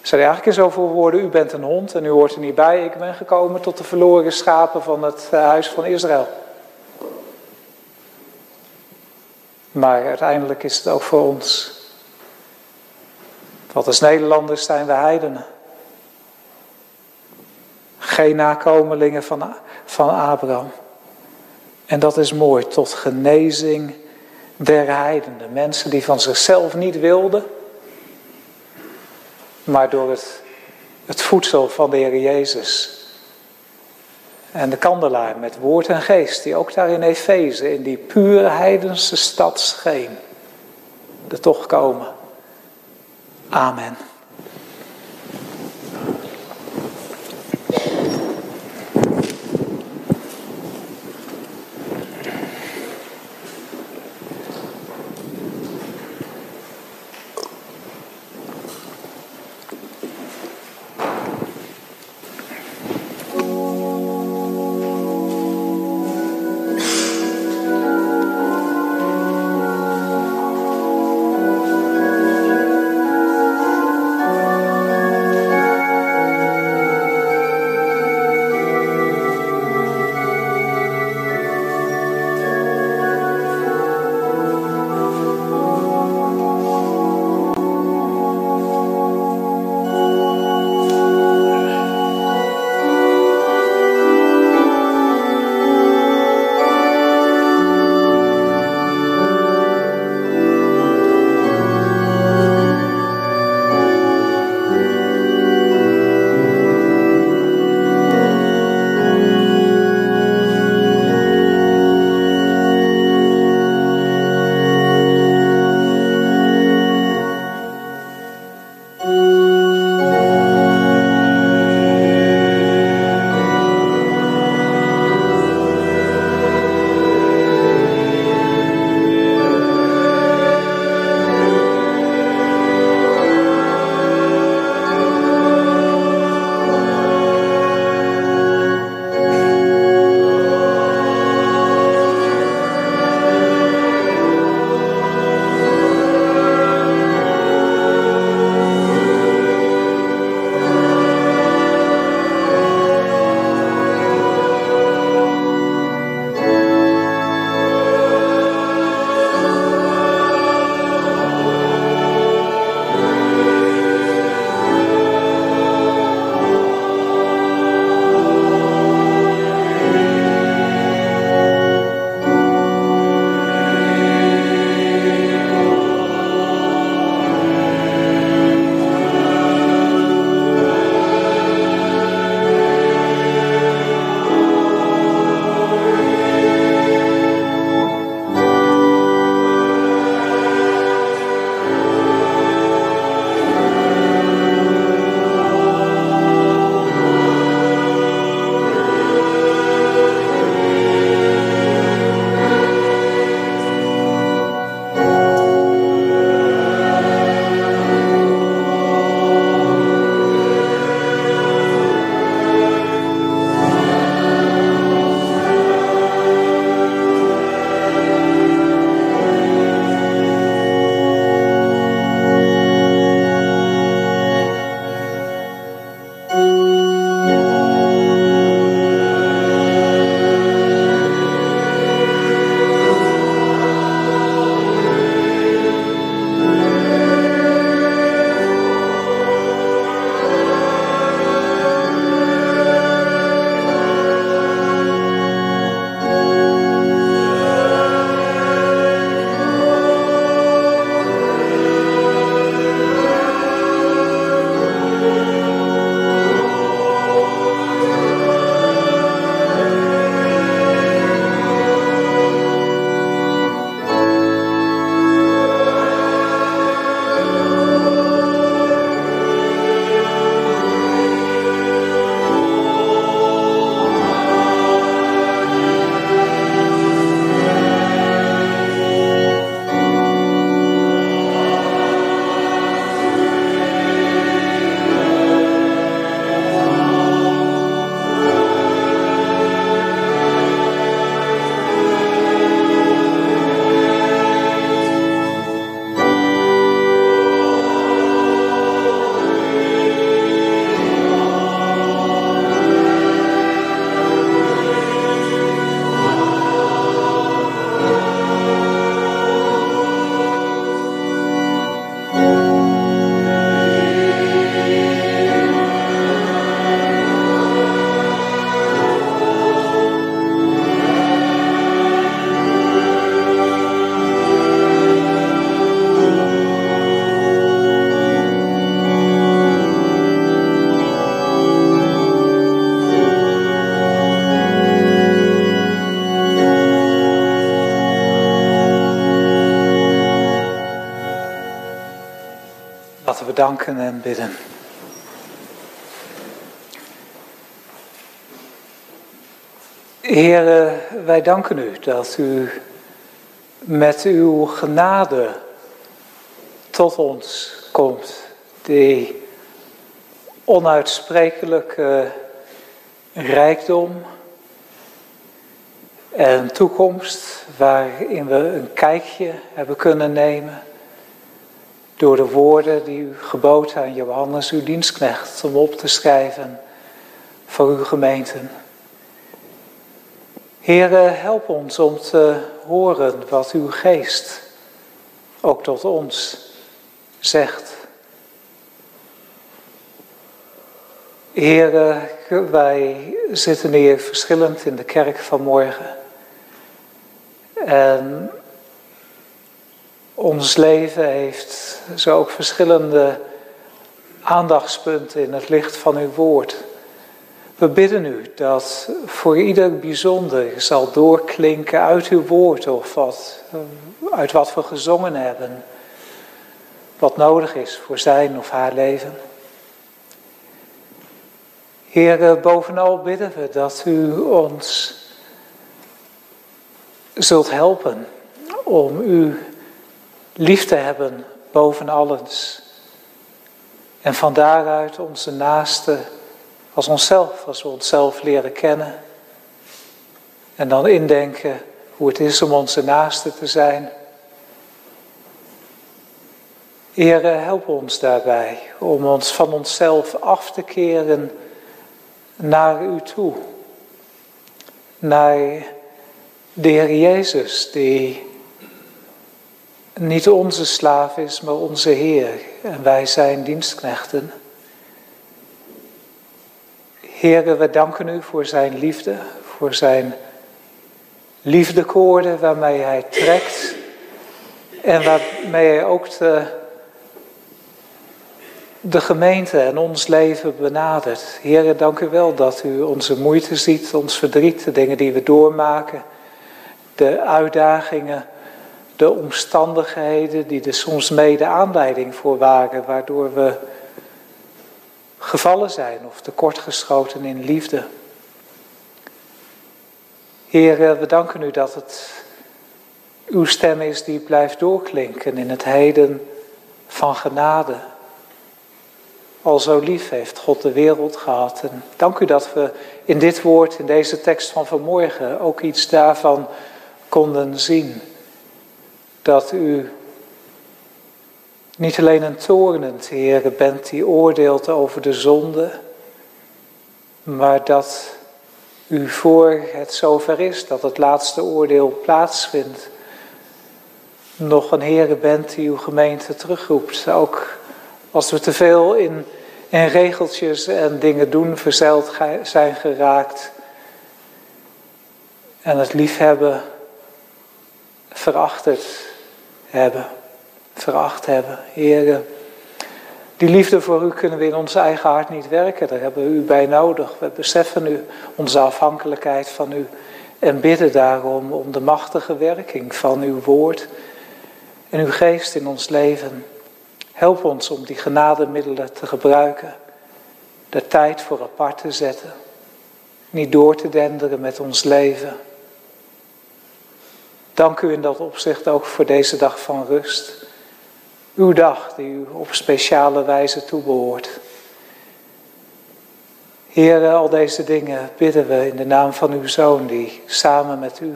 Zei hij eigenlijk in zoveel woorden, u bent een hond en u hoort er niet bij. Ik ben gekomen tot de verloren schapen van het eh, huis van Israël. Maar uiteindelijk is het ook voor ons. Want als Nederlanders zijn we heidenen. Geen nakomelingen van, van Abraham. En dat is mooi, tot genezing der heidenen. Mensen die van zichzelf niet wilden, maar door het, voedsel van de Heer Jezus en de kandelaar met woord en geest, die ook daar in Efeze, in die pure heidense stad scheen, er toch komen. Amen. Danken en bidden. Heer, wij danken u dat u met uw genade tot ons komt, die onuitsprekelijke rijkdom en toekomst waarin we een kijkje hebben kunnen nemen door de woorden die u geboden aan Johannes, uw dienstknecht, om op te schrijven voor uw gemeenten. Heere, help ons om te horen wat uw geest ook tot ons zegt. Heere, wij zitten hier verschillend in de kerk van morgen. En ons leven heeft zo ook verschillende aandachtspunten in het licht van uw woord. We bidden u dat voor ieder bijzonder zal doorklinken uit uw woord of wat, uit wat we gezongen hebben, wat nodig is voor zijn of haar leven. Heer, bovenal bidden we dat u ons zult helpen om u lief te hebben boven alles. En van daaruit onze naaste als onszelf, als we onszelf leren kennen. En dan indenken hoe het is om onze naaste te zijn. Here, help ons daarbij om ons van onszelf af te keren naar u toe. Naar de Heer Jezus, die niet onze slaaf is, maar onze Heer. En wij zijn dienstknechten. Heere, we danken u voor zijn liefde, voor zijn liefdekoorden waarmee hij trekt en waarmee hij ook de, gemeente en ons leven benadert. Heere, dank u wel dat u onze moeite ziet, ons verdriet, de dingen die we doormaken, de uitdagingen, de omstandigheden die er soms mede aanleiding voor waren, waardoor we gevallen zijn of tekortgeschoten in liefde. Heer, we danken u dat het uw stem is die blijft doorklinken in het heden van genade. Al zo lief heeft God de wereld gehad. En dank u dat we in dit woord, in deze tekst van vanmorgen, ook iets daarvan konden zien. Dat u niet alleen een toornend Heer bent die oordeelt over de zonde, maar dat u voor het zover is dat het laatste oordeel plaatsvindt, nog een Heer bent die uw gemeente terugroept. Ook als we te veel in, in regeltjes en dingen doen verzeild zijn geraakt en het liefhebben verachterd hebben veracht hebben. Heren, die liefde voor u kunnen we in ons eigen hart niet werken. Daar hebben we u bij nodig. We beseffen u onze afhankelijkheid van u en bidden daarom om de machtige werking van uw woord en uw geest in ons leven. Help ons om die genademiddelen te gebruiken, de tijd voor apart te zetten, niet door te denderen met ons leven. Dank u in dat opzicht ook voor deze dag van rust. Uw dag die u op speciale wijze toebehoort. Heer, al deze dingen bidden we in de naam van uw Zoon, die samen met u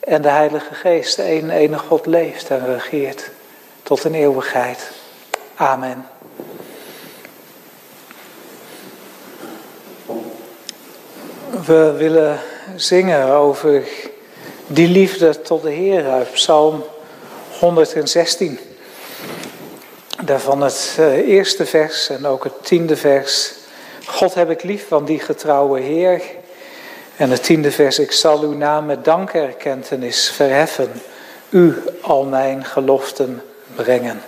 en de Heilige Geest, de een enige God, leeft en regeert tot een eeuwigheid. Amen. We willen zingen over die liefde tot de Heer uit Psalm 116. Daarvan het eh, eerste vers en ook het tiende vers. God heb ik lief van die getrouwe Heer. En het tiende vers, ik zal uw naam met dankerkentenis verheffen. U al mijn geloften brengen.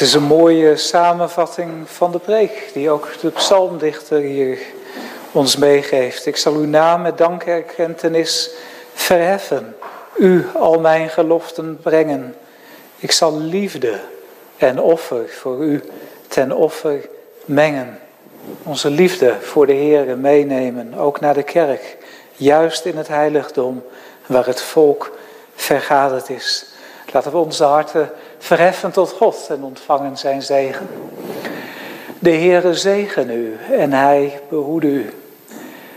Het is een mooie samenvatting van de preek, die ook de psalmdichter hier ons meegeeft. Ik zal uw naam met dankerkentenis verheffen, u al mijn geloften brengen. Ik zal liefde en offer voor u ten offer mengen. Onze liefde voor de Heer meenemen, ook naar de kerk, juist in het heiligdom waar het volk vergaderd is. Laten we onze harten verheffen tot God en ontvangen zijn zegen. De Heere zegen u en hij behoede u.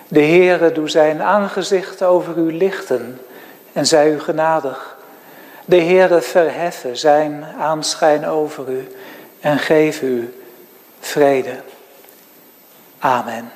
De Heere doe zijn aangezicht over u lichten en zij u genadig. De Heere verheffen zijn aanschijn over u en geef u vrede. Amen.